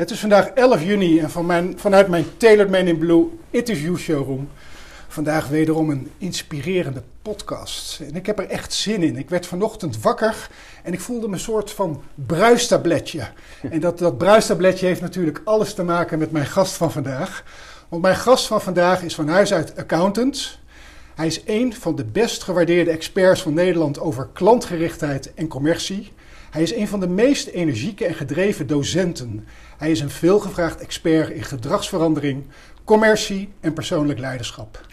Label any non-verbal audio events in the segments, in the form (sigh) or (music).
Het is vandaag 11 juni en van mijn, vanuit mijn Tailored Man in Blue It Is You showroom vandaag wederom een inspirerende podcast. En ik heb er echt zin in. Ik werd vanochtend wakker en ik voelde me een soort van bruistabletje. En dat, dat bruistabletje heeft natuurlijk alles te maken met mijn gast van vandaag. Want mijn gast van vandaag is van huis uit accountant. Hij is een van de best gewaardeerde experts van Nederland over klantgerichtheid en commercie. Hij is een van de meest energieke en gedreven docenten. Hij is een veelgevraagd expert in gedragsverandering, commercie en persoonlijk leiderschap.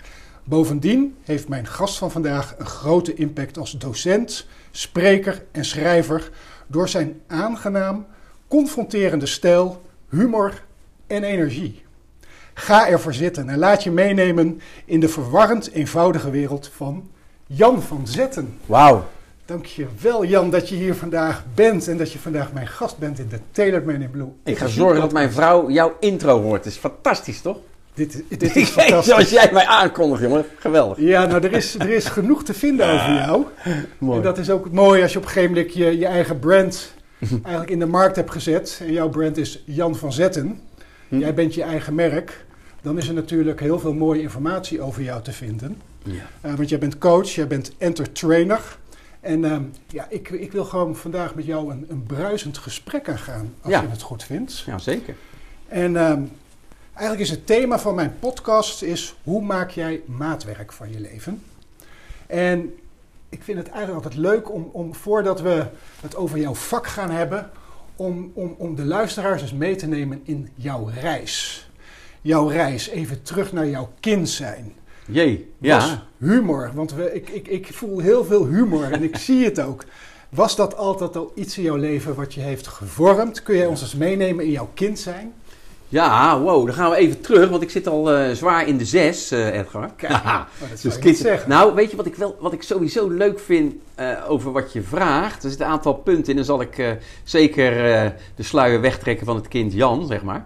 Bovendien heeft mijn gast van vandaag een grote impact als docent, spreker en schrijver door zijn aangenaam, confronterende stijl, humor en energie. Ga ervoor zitten en laat je meenemen in de verwarrend eenvoudige wereld van Jan van Zetten. Wauw. Dankjewel Jan dat je hier vandaag bent en dat je vandaag mijn gast bent in de Tailored Man in Blue. Ik ga zorgen dat mijn vrouw jouw intro hoort. Het is fantastisch, toch? Dit, dit (laughs) is fantastisch. Zoals jij mij aankondigt, jongen. Geweldig. Ja, nou, er is, er is genoeg te vinden over jou. (laughs) Mooi. En dat is ook mooi als je op een gegeven moment je, je eigen brand (laughs) eigenlijk in de markt hebt gezet. En jouw brand is Jan van Zetten. Hm. Jij bent je eigen merk. Dan is er natuurlijk heel veel mooie informatie over jou te vinden. Ja. Uh, want jij bent coach, jij bent entertainer. En uh, ja, ik, ik wil gewoon vandaag met jou een, een bruisend gesprek aangaan, als Ja. je het goed vindt. ja, zeker. En uh, eigenlijk is het thema van mijn podcast is hoe maak jij maatwerk van je leven? En ik vind het eigenlijk altijd leuk om, om voordat we het over jouw vak gaan hebben, om, om, om de luisteraars eens mee te nemen in jouw reis. Jouw reis, even terug naar jouw kind zijn. Jee, Was ja. humor, want we, ik, ik, ik voel heel veel humor en ik (laughs) zie het ook. Was dat altijd al iets in jouw leven wat je heeft gevormd? Kun jij ons eens meenemen in jouw kind zijn? Ja, wow, dan gaan we even terug, want ik zit al eh, zwaar in de zes, eh, Edgar. Kijk, maar (laughs) dat Dus kind- zeggen. Nou, weet je wat ik, wel, wat ik sowieso leuk vind eh, over wat je vraagt? Er zitten een aantal punten in, dan zal ik zeker de sluier wegtrekken van het kind Jan, zeg maar.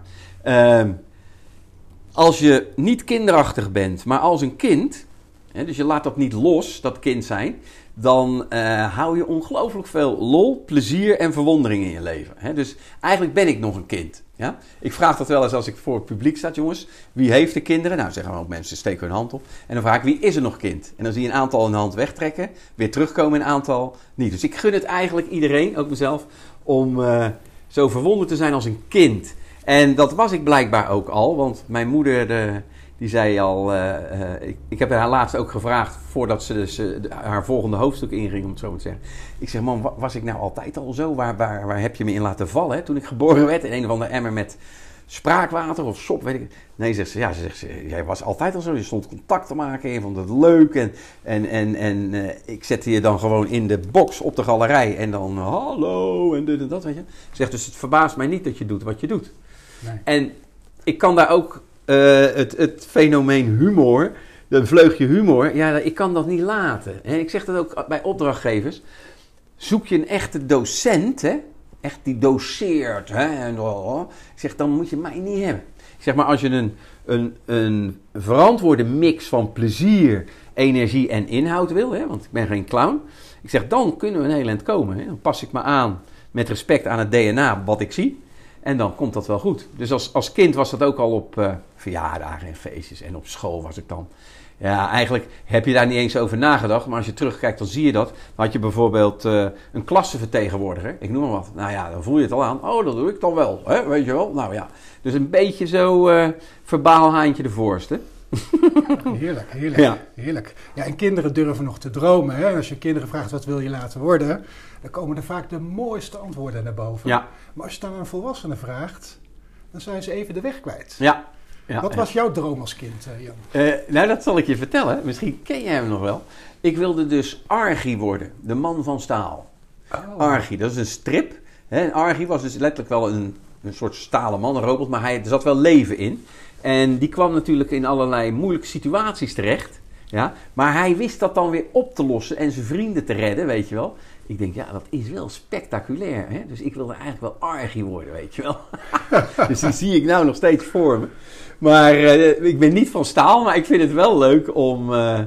Als je niet kinderachtig bent, maar als een kind, hè, dus je laat dat niet los, dat kind zijn, dan eh, hou je ongelooflijk veel lol, plezier en verwondering in je leven. Hè? Dus eigenlijk ben ik nog een kind. Ja? Ik vraag dat wel eens als ik voor het publiek sta, jongens. Wie heeft de kinderen? Nou, zeggen ook mensen, steken hun hand op. En dan vraag ik, wie is er nog kind? En dan zie je een aantal een hand wegtrekken, weer terugkomen een aantal niet. Dus ik gun het eigenlijk iedereen, ook mezelf, om eh, zo verwonderd te zijn als een kind. En dat was ik blijkbaar ook al, want mijn moeder de, die zei al, eh, eh, ik, ik heb haar laatst ook gevraagd voordat ze dus, eh, haar volgende hoofdstuk inging, om het zo te zeggen. Ik zeg, man, wa- was ik nou altijd al zo? Waar, waar, waar heb je me in laten vallen? Hè? Toen ik geboren werd in een of andere emmer met spraakwater of sop, weet ik. Nee, zegt ze, ja, ze zegt, ze, jij was altijd al zo. Je stond contact te maken, je vond het leuk. En, en, en, en eh, ik zette je dan gewoon in de box op de galerij en dan hallo en dit en dat, weet je. Dus het verbaast mij niet dat je doet wat je doet. En ik kan daar ook eh, het, het fenomeen humor, een vleugje humor, ja, ik kan dat niet laten. En ik zeg dat ook bij opdrachtgevers. Zoek je een echte docent, hè? echt die doseert, hè? Ik zeg, dan moet je mij niet hebben. Ik zeg maar, als je een, een, een verantwoorde mix van plezier, energie en inhoud wil, hè? want ik ben geen clown. Ik zeg, dan kunnen we een heel eind komen. Hè? Dan pas ik me aan met respect aan het DNA wat ik zie. En dan komt dat wel goed. Dus als, als kind was dat ook al op eh, verjaardagen en feestjes. En op school was ik dan. Ja, eigenlijk heb je daar niet eens over nagedacht. Maar als je terugkijkt, dan zie je dat. Dan had je bijvoorbeeld eh, een klassenvertegenwoordiger. Ik noem maar wat. Nou ja, dan voel je het al aan. Oh, dat doe ik dan wel. Hè? Weet je wel? Nou ja. Dus een beetje zo eh verbaal haantje de voorste. (laughs) Heerlijk, heerlijk, Ja. heerlijk. Ja, en kinderen durven nog te dromen. Hè? Als je kinderen vraagt wat wil je laten worden, dan komen er vaak de mooiste antwoorden naar boven. Ja, Maar als je dan aan een volwassene vraagt, dan zijn ze even de weg kwijt. ja. ja wat was jouw droom als kind, eh, Jan? Eh, nou, dat zal ik je vertellen. Misschien ken jij hem nog wel. Ik wilde dus Archie worden, de man van staal. Oh. Dat is een strip. Hè? Was dus letterlijk wel een, een soort stalen man, een robot, maar hij, er zat wel leven in. En die kwam natuurlijk in allerlei moeilijke situaties terecht. Ja? Maar hij wist dat dan weer op te lossen en zijn vrienden te redden, weet je wel. Ik denk, ja, dat is wel spectaculair. Hè? Dus ik wilde eigenlijk wel Archie worden, weet je wel. (laughs) dus die zie ik nou nog steeds voor me. Maar eh, ik ben niet van staal, maar ik vind het wel leuk om, eh,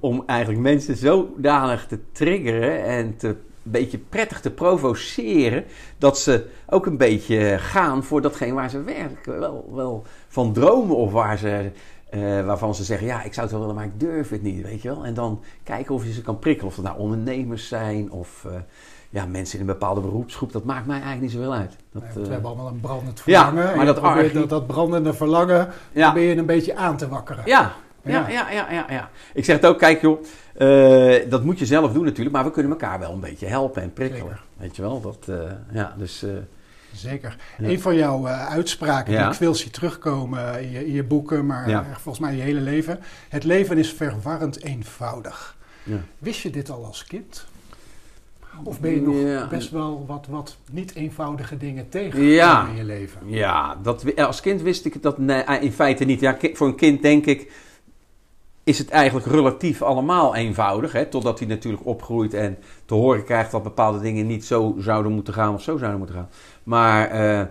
om eigenlijk mensen zodanig te triggeren en te, beetje prettig te provoceren. Dat ze ook een beetje gaan voor datgene waar ze werkelijk wel, wel van dromen of waar ze, eh, waarvan ze zeggen, ja, ik zou het wel willen, maar ik durf het niet, weet je wel. En dan kijken of je ze kan prikkelen. Of het nou ondernemers zijn of eh, ja, mensen in een bepaalde beroepsgroep. Dat maakt mij eigenlijk niet zoveel uit. Dat, Nee, we eh, hebben allemaal een brandend Ja, verlangen. maar en je dat dat, dat brandende verlangen ja. probeer je een beetje aan te wakkeren. Ja, ja, ja, ja, ja, ja. Ik zeg het ook, kijk joh, eh, dat moet je zelf doen natuurlijk, maar we kunnen elkaar wel een beetje helpen en prikkelen. Zeker. Weet je wel, dat, eh, ja, dus... eh, Zeker. Ja. Een van jouw uitspraken die ik veel zie terugkomen in je, in je boeken, maar volgens mij je hele leven. Het leven is verwarrend eenvoudig. ja. Wist je dit al als kind? Of ben je nog Ja. best wel wat, wat niet eenvoudige dingen tegen Ja. in je leven? Ja, dat, als kind wist ik dat nee, in feite niet. Ja, voor een kind denk ik is het eigenlijk relatief allemaal eenvoudig. Hè, totdat hij natuurlijk opgroeit en te horen krijgt dat bepaalde dingen niet zo zouden moeten gaan of zo zouden moeten gaan. Maar eh,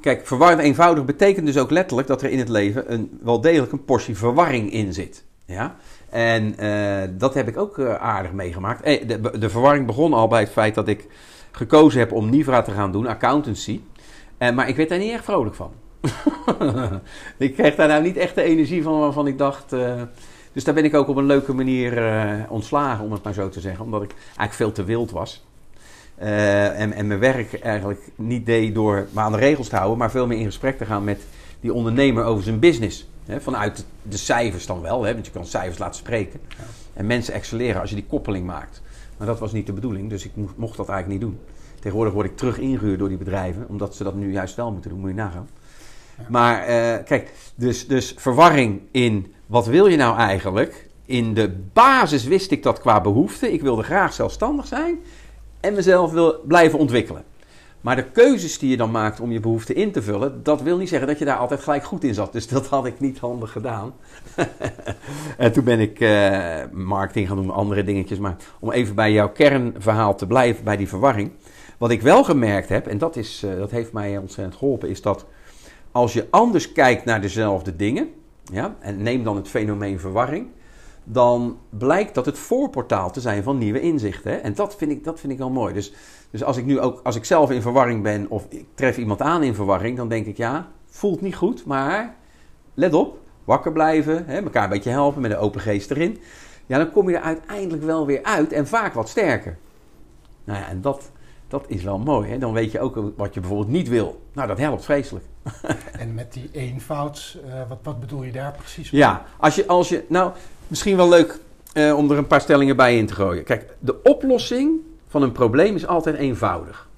kijk, verwarrend eenvoudig betekent dus ook letterlijk dat er in het leven een, wel degelijk een portie verwarring in zit. Ja? En eh, dat heb ik ook eh, aardig meegemaakt. De, de verwarring begon al bij het feit dat ik gekozen heb om NIVRA te gaan doen, accountancy. Maar ik werd daar niet echt vrolijk van. (laughs) ik kreeg daar nou niet echt de energie van waarvan ik dacht. Dus daar ben ik ook op een leuke manier eh, ontslagen, om het maar zo te zeggen. Omdat ik eigenlijk veel te wild was. Eh, en, en mijn werk eigenlijk niet deed door me aan de regels te houden, maar veel meer in gesprek te gaan met die ondernemer over zijn business. Vanuit de cijfers dan wel, want je kan cijfers laten spreken. En mensen excelleren als je die koppeling maakt. Maar dat was niet de bedoeling, dus ik mo- mocht dat eigenlijk niet doen. Tegenwoordig word ik terug ingehuurd door die bedrijven, omdat ze dat nu juist wel moeten doen, moet je nagaan. Maar eh, kijk, dus, dus verwarring in wat wil je nou eigenlijk? In de basis wist ik dat qua behoefte. Ik wilde graag zelfstandig zijn en mezelf wil blijven ontwikkelen. Maar de keuzes die je dan maakt om je behoefte in te vullen, dat wil niet zeggen dat je daar altijd gelijk goed in zat. Dus dat had ik niet handig gedaan. (laughs) en toen ben ik eh, marketing gaan doen, andere dingetjes. Maar om even bij jouw kernverhaal te blijven, bij die verwarring. Wat ik wel gemerkt heb, en dat, is, eh, dat heeft mij ontzettend geholpen, is dat als je anders kijkt naar dezelfde dingen, ja, en neem dan het fenomeen verwarring, dan blijkt dat het voorportaal te zijn van nieuwe inzichten. En dat vind ik, dat vind ik wel mooi. Dus, dus als ik nu ook, als ik zelf in verwarring ben of ik tref iemand aan in verwarring, dan denk ik ja, voelt niet goed, maar let op, wakker blijven, hè, elkaar een beetje helpen met een open geest erin. Ja, dan kom je er uiteindelijk wel weer uit en vaak wat sterker. Nou ja, en dat, dat is wel mooi. Hè? Dan weet je ook wat je bijvoorbeeld niet wil. Nou, dat helpt vreselijk. (laughs) En met die eenvoud, eh, wat, wat bedoel je daar precies mee? Ja, als je, als je, nou, misschien wel leuk eh, om er een paar stellingen bij in te gooien. Kijk, de oplossing van een probleem is altijd eenvoudig.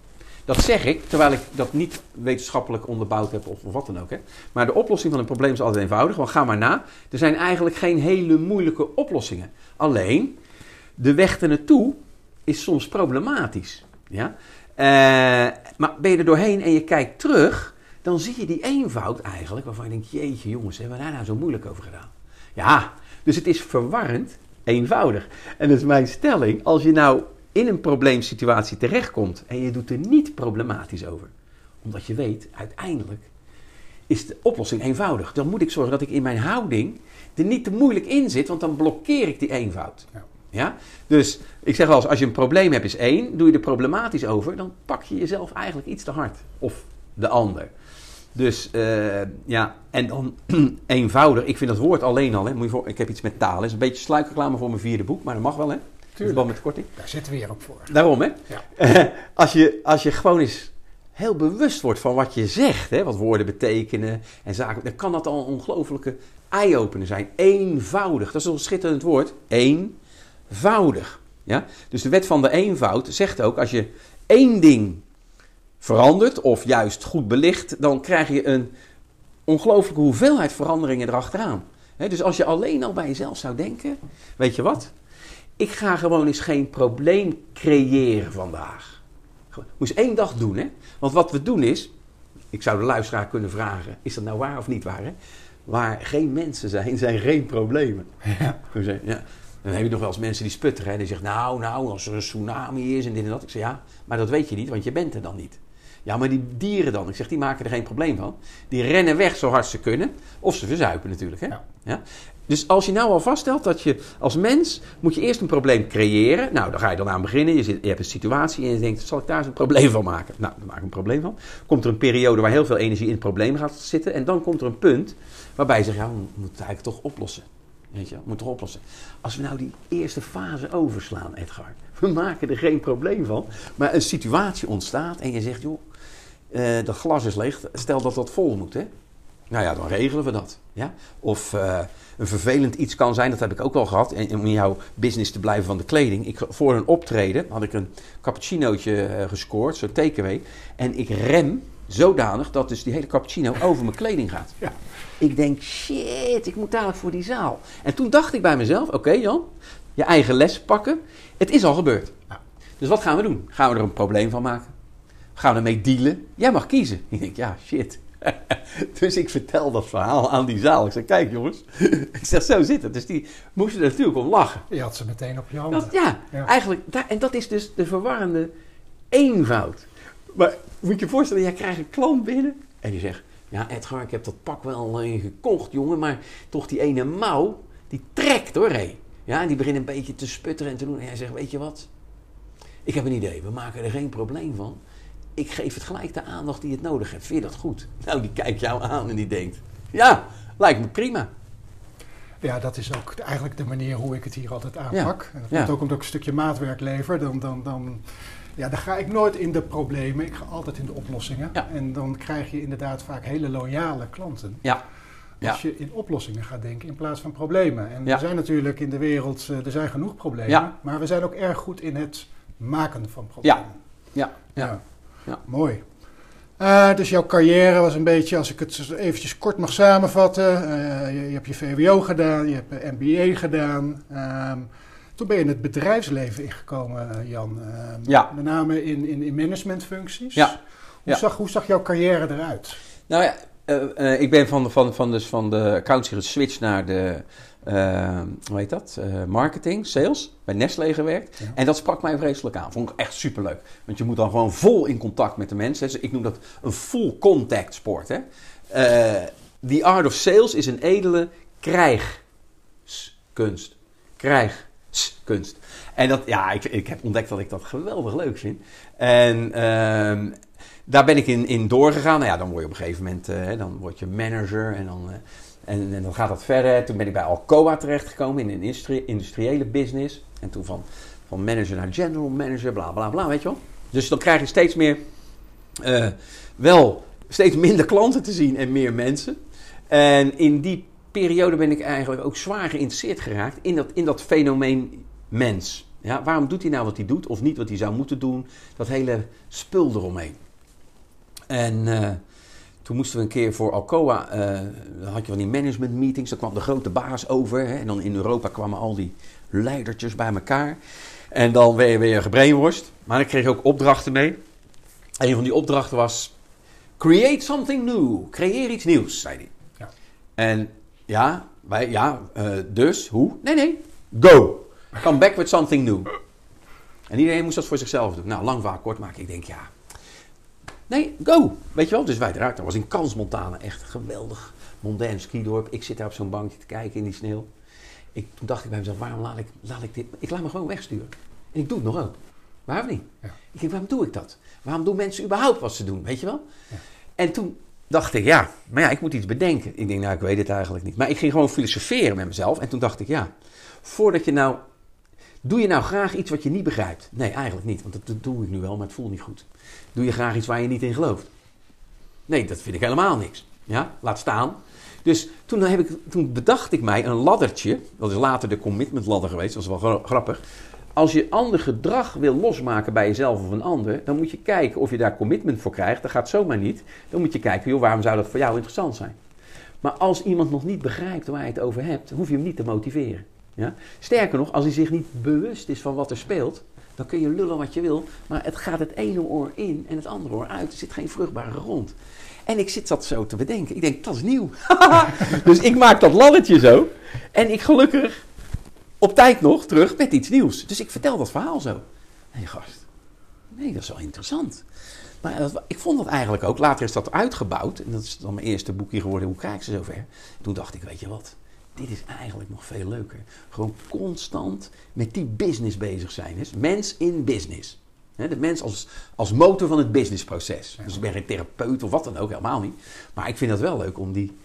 Dat zeg ik, terwijl ik dat niet wetenschappelijk onderbouwd heb of, of wat dan ook. Hè. Maar de oplossing van een probleem is altijd eenvoudig. Want ga maar na. Er zijn eigenlijk geen hele moeilijke oplossingen. Alleen, de weg er naartoe is soms problematisch. Ja? Eh, maar ben je er doorheen en je kijkt terug, dan zie je die eenvoud eigenlijk, waarvan je denkt, jeetje jongens, hebben we daar nou zo moeilijk over gedaan? Ja, dus het is verwarrend eenvoudig. En dat is mijn stelling, als je nou in een probleemsituatie terechtkomt en je doet er niet problematisch over, omdat je weet, uiteindelijk is de oplossing eenvoudig. Dan moet ik zorgen dat ik in mijn houding er niet te moeilijk in zit, want dan blokkeer ik die eenvoud. Ja. Ja? Dus ik zeg wel eens, als je een probleem hebt is één, doe je er problematisch over, dan pak je jezelf eigenlijk iets te hard. Of de ander. Dus eh, ja, en dan (clears throat) eenvoudig. Ik vind dat woord alleen al, hè, moet je voor, ik heb iets met taal. Het is een beetje sluikreclame voor mijn vierde boek, maar dat mag wel hè. In Tuurlijk. verband met de korting. Daar zitten we weer op voor. Daarom hè. Ja. (laughs) als, je, als je gewoon eens heel bewust wordt van wat je zegt, hè, wat woorden betekenen en zaken, dan kan dat al een ongelofelijke eye-opener zijn. Eenvoudig. Dat is een schitterend woord. Eenvoudig. Ja? Dus de wet van de eenvoud zegt ook, als je één ding verandert of juist goed belicht, dan krijg je een ongelooflijke hoeveelheid veranderingen erachteraan. He, dus als je alleen al bij jezelf zou denken, weet je wat? Ik ga gewoon eens geen probleem creëren vandaag. Moest één dag doen, hè? Want wat we doen is, ik zou de luisteraar kunnen vragen, is dat nou waar of niet waar? Hè? Waar geen mensen zijn, zijn geen problemen. Ja. ja. Dan heb je nog wel eens mensen die sputteren. Hè? Die zeggen, nou, nou, als er een tsunami is en dit en dat. Ik zeg, ja, maar dat weet je niet, want je bent er dan niet. Ja, maar die dieren dan, ik zeg, die maken er geen probleem van. Die rennen weg zo hard ze kunnen. Of ze verzuipen natuurlijk. Hè? Ja. ja? Dus als je nou al vaststelt dat je als mens moet je eerst een probleem creëren. Nou, dan ga je dan aan beginnen. Je, zit, je hebt een situatie en je denkt, zal ik daar eens een probleem van maken? Nou, dan maak ik een probleem van. Komt er een periode waar heel veel energie in het probleem gaat zitten. En dan komt er een punt waarbij je zegt, ja, we moeten het eigenlijk toch oplossen. Weet je, we moeten toch oplossen. Als we nou die eerste fase overslaan, Edgar. We maken er geen probleem van. Maar een situatie ontstaat en je zegt, joh, uh, dat glas is leeg. Stel dat dat vol moet, hè. Nou ja, dan regelen we dat. Ja? Of uh, een vervelend iets kan zijn, dat heb ik ook wel gehad. En om in jouw business te blijven van de kleding. Ik, voor een optreden had ik een cappuccinootje uh, gescoord, zo'n takeaway. En ik rem zodanig dat dus die hele cappuccino over mijn kleding gaat. Ja. Ik denk, shit, ik moet dadelijk voor die zaal. En toen dacht ik bij mezelf, oké Jan, je eigen les pakken. Het is al gebeurd. Ja. Dus wat gaan we doen? Gaan we er een probleem van maken? Gaan we ermee dealen? Jij mag kiezen. Ik denk, ja, shit. (laughs) dus ik vertel dat verhaal aan die zaal. Ik zeg, kijk jongens. (laughs) ik zeg, zo zit het. Dus die moesten er natuurlijk om lachen. Je had ze meteen op je handen. Dat, ja, eigenlijk. en dat is dus de verwarrende eenvoud. Maar moet je je voorstellen, jij krijgt een klant binnen. En die zegt, ja Edgar, ik heb dat pak wel uh, gekocht jongen. Maar toch die ene mouw, die trekt hoor hé. Ja, en die begint een beetje te sputteren en te doen. En hij zegt, weet je wat? Ik heb een idee. We maken er geen probleem van ik geef het gelijk de aandacht die het nodig heeft. Vind je dat goed? Nou, die kijkt jou aan en die denkt, ja, lijkt me prima. Ja, dat is ook eigenlijk de manier hoe ik het hier altijd aanpak. En dat komt ook omdat ik een stukje maatwerk lever. Dan, dan, dan, ja, dan ga ik nooit in de problemen, ik ga altijd in de oplossingen. En dan krijg je inderdaad vaak hele loyale klanten. Ja. Als je in oplossingen gaat denken in plaats van problemen. En er zijn natuurlijk in de wereld, eh, er zijn genoeg problemen. Maar we zijn ook erg goed in het maken van problemen. ja. ja. Ja. Mooi. Uh, dus jouw carrière was een beetje, als ik het eventjes kort mag samenvatten. Uh, je, je, hebt je VWO gedaan, je hebt een MBA gedaan. Um, toen ben je in het bedrijfsleven ingekomen, eh, Jan. Um, ja. Met name in, in, in managementfuncties. Ja. Hoe, Zag, hoe zag jouw carrière eruit? Nou ja, ik ben van de, van, van, dus van de geswitcht naar de uh, hoe heet dat? Marketing, sales, bij Nestlé gewerkt. En dat sprak mij vreselijk aan. Vond ik echt superleuk. Want je moet dan gewoon vol in contact met de mensen. Dus ik noem dat een full contact sport. Hè? The art of sales is een edele krijgskunst. Krijgskunst. En dat, ja, ik, ik heb ontdekt dat ik dat geweldig leuk vind. En ehm, daar ben ik in, in doorgegaan. Nou ja, dan word je op een gegeven moment, dan word je manager en dan en, en, dan gaat dat verder. Toen ben ik bij Alcoa terechtgekomen in een industriële business. En toen van, van manager naar general manager, bla bla bla, weet je wel. Dus dan krijg je steeds meer, uh, wel steeds minder klanten te zien en meer mensen. En in die periode ben ik eigenlijk ook zwaar geïnteresseerd geraakt in dat, in dat fenomeen mens. Ja, waarom doet hij nou wat hij doet of niet wat hij zou moeten doen? Dat hele spul eromheen. En uh, toen moesten we een keer voor Alcoa, uh, dan had je van die management meetings, dan kwam de grote baas over. Hè, en dan in Europa kwamen al die leidertjes bij elkaar. En dan werd je weer gebrainworst. Maar ik kreeg ook opdrachten mee. Een van die opdrachten was, create something new. Creëer iets nieuws, zei hij. Ja. En ja, wij, ja uh, dus, hoe? Nee, nee, go. Come back with something new. En iedereen moest dat voor zichzelf doen. Nou, lang vaak kort maken. Ik denk, ja, Nee, go. Weet je wel? Dus wij eruit. Dat was in Kansmontane echt geweldig. Mondain skidorp. Ik zit daar op zo'n bankje te kijken in die sneeuw. Ik, toen dacht ik bij mezelf, waarom laat ik, laat ik dit... Ik laat me gewoon wegsturen. En ik doe het nog ook. Waarom niet? Ja. Ik denk, waarom doe ik dat? Waarom doen mensen überhaupt wat ze doen? Weet je wel? Ja. En toen dacht ik, ja, maar ja, ik moet iets bedenken. Ik denk, nou, ik weet het eigenlijk niet. Maar ik ging gewoon filosoferen met mezelf. En toen dacht ik, ja, voordat je nou... Doe je nou graag iets wat je niet begrijpt? Nee, eigenlijk niet. Want dat doe ik nu wel, maar het voelt niet goed. Doe je graag iets waar je niet in gelooft? Nee, dat vind ik helemaal niks. Ja, laat staan. Dus toen, heb ik, toen bedacht ik mij een laddertje. Dat is later de commitment ladder geweest. Dat is wel gra- grappig. Als je ander gedrag wil losmaken bij jezelf of een ander, dan moet je kijken of je daar commitment voor krijgt. Dat gaat zomaar niet. Dan moet je kijken, joh, waarom zou dat voor jou interessant zijn? Maar als iemand nog niet begrijpt waar je het over hebt, hoef je hem niet te motiveren. Ja? Sterker nog, als hij zich niet bewust is van wat er speelt, dan kun je lullen wat je wil, maar het gaat het ene oor in en het andere oor uit. Er zit geen vruchtbare grond. En ik zit dat zo te bedenken. Ik denk, dat is nieuw. (laughs) dus ik maak dat laddertje zo. En ik gelukkig op tijd nog terug met iets nieuws. Dus ik vertel dat verhaal zo. Nee, gast. Nee, dat is wel interessant. Maar dat- ik vond dat eigenlijk ook. Later is dat uitgebouwd. En dat is dan mijn eerste boekje geworden. Hoe krijg ik ze zover? Toen dacht ik, weet je wat? Dit is eigenlijk nog veel leuker. Gewoon constant met die business bezig zijn. Dus mens in business. De mens als, als motor van het businessproces. Dus ben geen therapeut of wat dan ook, helemaal niet. Maar ik vind het wel leuk om die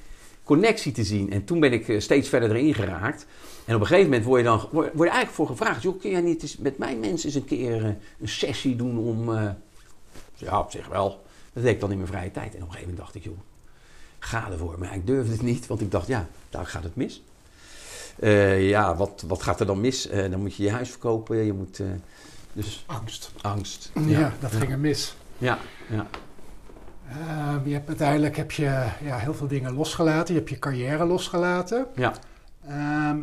connectie te zien. En toen ben ik eh, steeds verder erin geraakt. En op een gegeven moment word je dan word, je eigenlijk voor gevraagd: joh, kun jij niet eens met mijn mensen eens een keer eh, een sessie doen om. eh, ja, op zich wel. Dat deed ik dan in mijn vrije tijd. En op een gegeven moment dacht ik: joh, ga ervoor. Maar ik durfde het niet, want ik dacht: ja, daar gaat het mis. Ja, wat, wat gaat er dan mis? Dan moet je je huis verkopen. Je moet. dus Angst. angst. Ja, dat ging er mis. Ja, ja. Ehm, je hebt, uiteindelijk heb je ja, heel veel dingen losgelaten. Je hebt je carrière losgelaten. Ja. Ehm,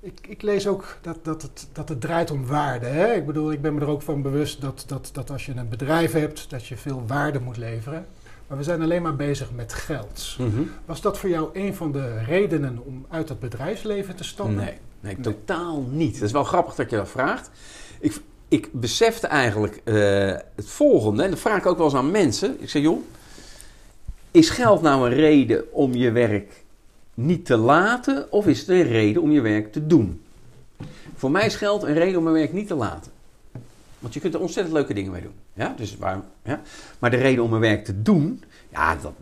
ik, ik lees ook dat, dat, het, dat het draait om waarde. Hè? Ik bedoel, ik ben me er ook van bewust dat, dat, dat als je een bedrijf hebt, dat je veel waarde moet leveren. Maar we zijn alleen maar bezig met geld. Mhm. Was dat voor jou een van de redenen om uit het bedrijfsleven te stappen? Nee, nee, totaal niet. Dat is wel grappig dat je dat vraagt. Ik, ik besefte eigenlijk eh, het volgende, en dat vraag ik ook wel eens aan mensen. Ik zeg, joh, is geld nou een reden om je werk niet te laten, of is het een reden om je werk te doen? Voor mij is geld een reden om mijn werk niet te laten. Want je kunt er ontzettend leuke dingen mee doen. Ja? Dus waar, ja? Maar de reden om mijn werk te doen, ja, dat,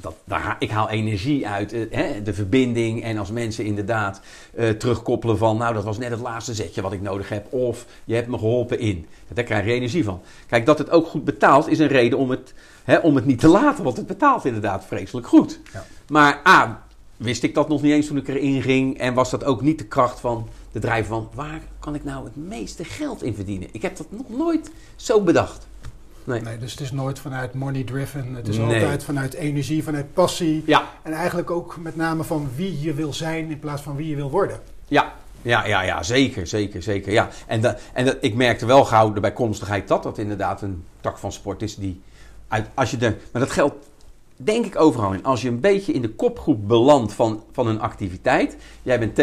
dat, daar, ik haal energie uit, eh, hè, de verbinding. En als mensen inderdaad eh, terugkoppelen van, nou dat was net het laatste zetje wat ik nodig heb. Of je hebt me geholpen in. Daar krijg je energie van. Kijk, dat het ook goed betaalt is een reden om het, hè, om het niet te laten. Want het betaalt inderdaad vreselijk goed. Ja. Maar A, wist ik dat nog niet eens toen ik erin ging. En was dat ook niet de kracht van de drijf van, waar kan ik nou het meeste geld in verdienen? Ik heb dat nog nooit zo bedacht. Nee. Nee, dus het is nooit vanuit money driven. Het is Nee. altijd vanuit energie, vanuit passie. Ja, En eigenlijk ook met name van wie je wil zijn in plaats van wie je wil worden. Ja, ja, ja, ja zeker, zeker, zeker. Ja. En, dat, en dat, ik merkte wel gauw de bijkomstigheid dat dat inderdaad een tak van sport is die... Uit, als je de, maar dat geldt denk ik overal in. Als je een beetje in de kopgroep belandt van, van een activiteit... Jij bent hè?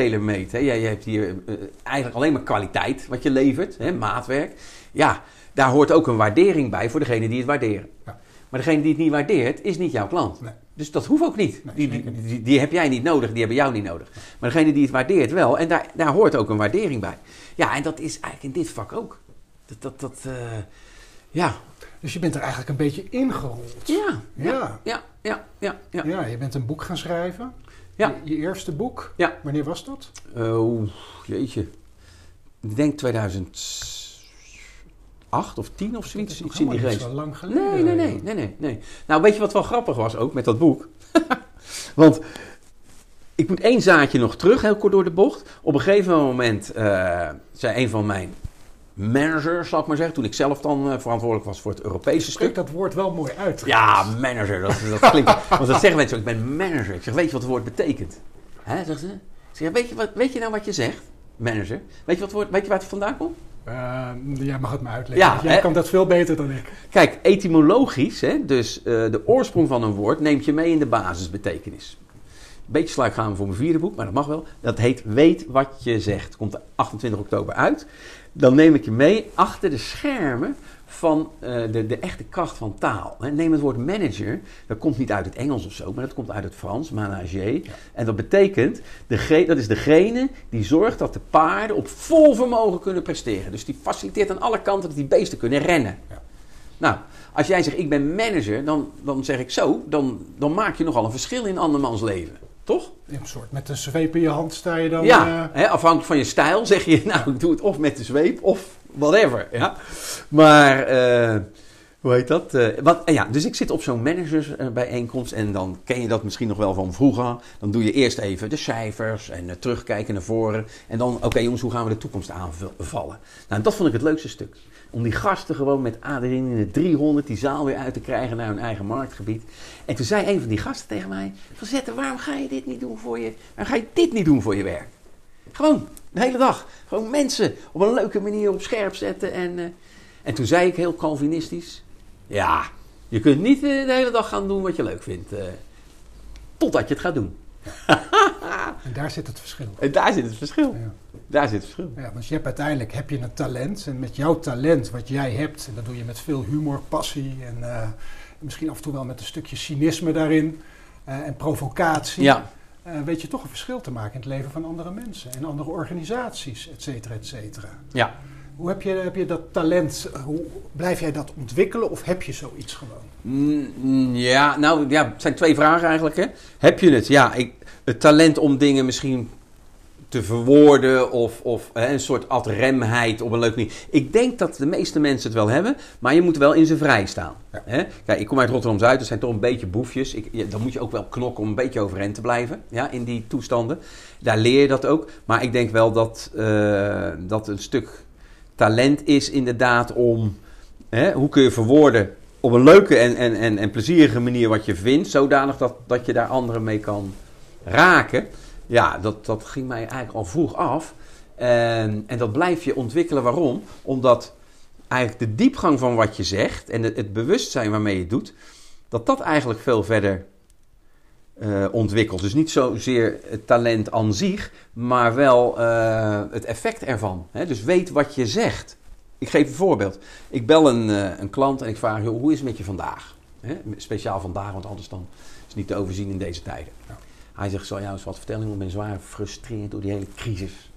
Jij, jij hebt hier eh, eigenlijk alleen maar kwaliteit wat je levert, hè? maatwerk. Ja, daar hoort ook een waardering bij voor degene die het waarderen. Ja. Maar degene die het niet waardeert, is niet jouw klant. Nee. Dus dat hoeft ook niet. Nee, die, die, niet. die, die heb jij niet nodig, die hebben jou niet nodig. Maar degene die het waardeert wel. En daar, daar hoort ook een waardering bij. Ja, en dat is eigenlijk in dit vak ook. Dat, dat, dat eh, ja. Dus je bent er eigenlijk een beetje ingerold. Ja, ja, Ja. ja, ja, ja. ja. Ja, je bent een boek gaan schrijven. Ja. Je, je eerste boek. Ja. Wanneer was dat? Oh, jeetje. Ik denk 2008 of 10 of zoiets. Dat Iets in die grens. zo lang geleden. Nee, nee, nee, nee, nee, nee. Nou, weet je wat wel grappig was ook met dat boek? (laughs) Want ik moet één zaadje nog terug, heel kort door de bocht. Op een gegeven moment eh, zei een van mijn managers, zal ik maar zeggen, toen ik zelf dan eh, verantwoordelijk was voor het Europese stuk. dat woord wel mooi uit. Ja, manager, dat, dat klinkt. (laughs) Want dat zeggen mensen ik ben manager. Ik zeg, weet je wat het woord betekent? Hè, zegt ze. Ik zeg, weet je, wat, weet je nou wat je zegt? Manager. Weet je, wat woord, weet je waar het vandaan komt? Eh, jij mag het me uitleggen. Ja, jij hè? kan dat veel beter dan ik. Kijk, etymologisch, hè, dus eh, de oorsprong van een woord neemt je mee in de basisbetekenis. Beetje sluik gaan we voor mijn vierde boek, maar dat mag wel. Dat heet Weet wat je zegt. Komt 28 oktober uit. Dan neem ik je mee achter de schermen van eh, de, de echte kracht van taal. Neem het woord manager, dat komt niet uit het Engels of zo, maar dat komt uit het Frans, manager. En dat betekent, dat is degene die zorgt dat de paarden op vol vermogen kunnen presteren. Dus die faciliteert aan alle kanten dat die beesten kunnen rennen. Ja. Nou, als jij zegt ik ben manager, dan, dan zeg ik zo, dan, dan maak je nogal een verschil in andermans leven. Toch? In een soort met een zweep in je hand sta je dan... ja, eh, hè, afhankelijk van je stijl zeg je, (laughs) nou ik doe het of met de zweep of whatever. Ja? Maar eh, hoe heet dat? Eh, wat, ja, dus ik zit op zo'n managersbijeenkomst en dan ken je dat misschien nog wel van vroeger. Dan doe je eerst even de cijfers en eh, terugkijken naar voren. En dan, oké jongens, hoe gaan we de toekomst aanvallen? Nou, dat vond ik het leukste stuk. Om die gasten gewoon met adrenaline 300 die zaal weer uit te krijgen naar hun eigen marktgebied. En toen zei een van die gasten tegen mij: Van Zetten, waarom ga je dit niet doen voor je, waarom ga je dit niet doen voor je werk? Gewoon, de hele dag. Gewoon mensen op een leuke manier op scherp zetten. En, uh, en toen zei ik heel Calvinistisch: Ja, je kunt niet uh, de hele dag gaan doen wat je leuk vindt. Uh, totdat je het gaat doen. en daar zit het verschil. En daar zit het verschil. Ja. Daar zit het verschil. Ja, want je hebt uiteindelijk heb je een talent. En met jouw talent, wat jij hebt, en dat doe je met veel humor, passie en misschien af en toe wel met een stukje cynisme daarin en provocatie. Ja. Uh, weet je toch een verschil te maken in het leven van andere mensen en andere organisaties, et cetera, et cetera. Ja. Hoe heb je, heb je dat talent, hoe blijf jij dat ontwikkelen of heb je zoiets gewoon? Mm, ja, nou ja, het zijn twee vragen eigenlijk. Hè. Heb je het? Ja, ik, het talent om dingen misschien te verwoorden of, of hè, een soort adremheid op een leuke manier. Ik denk dat de meeste mensen het wel hebben, maar je moet wel in ze vrij staan. Ja. Hè? Kijk, ik kom uit Rotterdam-Zuid, dat zijn toch een beetje boefjes. Ik, dan moet je ook wel knokken om een beetje overeind te blijven ja, in die toestanden. Daar leer je dat ook. Maar ik denk wel dat, uh, dat een stuk talent is inderdaad om... Hè, hoe kun je verwoorden op een leuke en, en, en, en plezierige manier wat je vindt, zodanig dat, dat je daar anderen mee kan raken. Ja, dat, dat ging mij eigenlijk al vroeg af. En, en dat blijf je ontwikkelen. Waarom? Omdat eigenlijk de diepgang van wat je zegt en het, bewustzijn waarmee je het doet, dat dat eigenlijk veel verder uh, ontwikkelt. Dus niet zozeer het talent aan zich, maar wel uh, het effect ervan. Hè? Dus weet wat je zegt. Ik geef een voorbeeld. Ik bel een, uh, een klant en ik vraag, joh, hoe is het met je vandaag? Speciaal vandaag, want anders dan is het niet te overzien in deze tijden. Ja. Hij zegt, zal jou eens wat vertellen? Ik ben zwaar gefrustreerd door die hele crisis.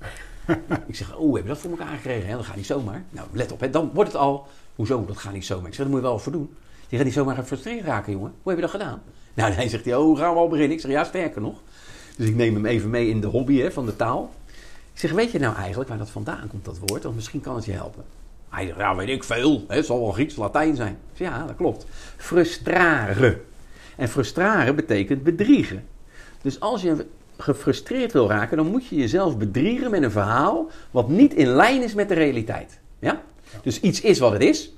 (laughs) ik zeg, oh, heb je dat voor elkaar gekregen? Hè? Dat gaat niet zomaar. Nou, let op, hè? dan wordt het al... Hoezo, dat gaat niet zomaar? Ik zeg, daar moet je wel voor doen. Je gaat niet zomaar gefrustreerd raken, jongen. Hoe heb je dat gedaan? Nou, hij zegt, oh, gaan we al beginnen? Ik zeg, ja, sterker nog. Dus ik neem hem even mee in de hobby hè, van de taal. Ik zeg, weet je nou eigenlijk waar dat vandaan komt, dat woord? Want misschien kan het je helpen. Hij zegt, ja, weet ik veel. Het zal wel Grieks, Latijn zijn. Zeg, ja, dat klopt. Frustraren. En frustraren betekent bedriegen. Dus als je gefrustreerd wil raken, dan moet je jezelf bedriegen met een verhaal wat niet in lijn is met de realiteit. Ja? Dus iets is wat het is.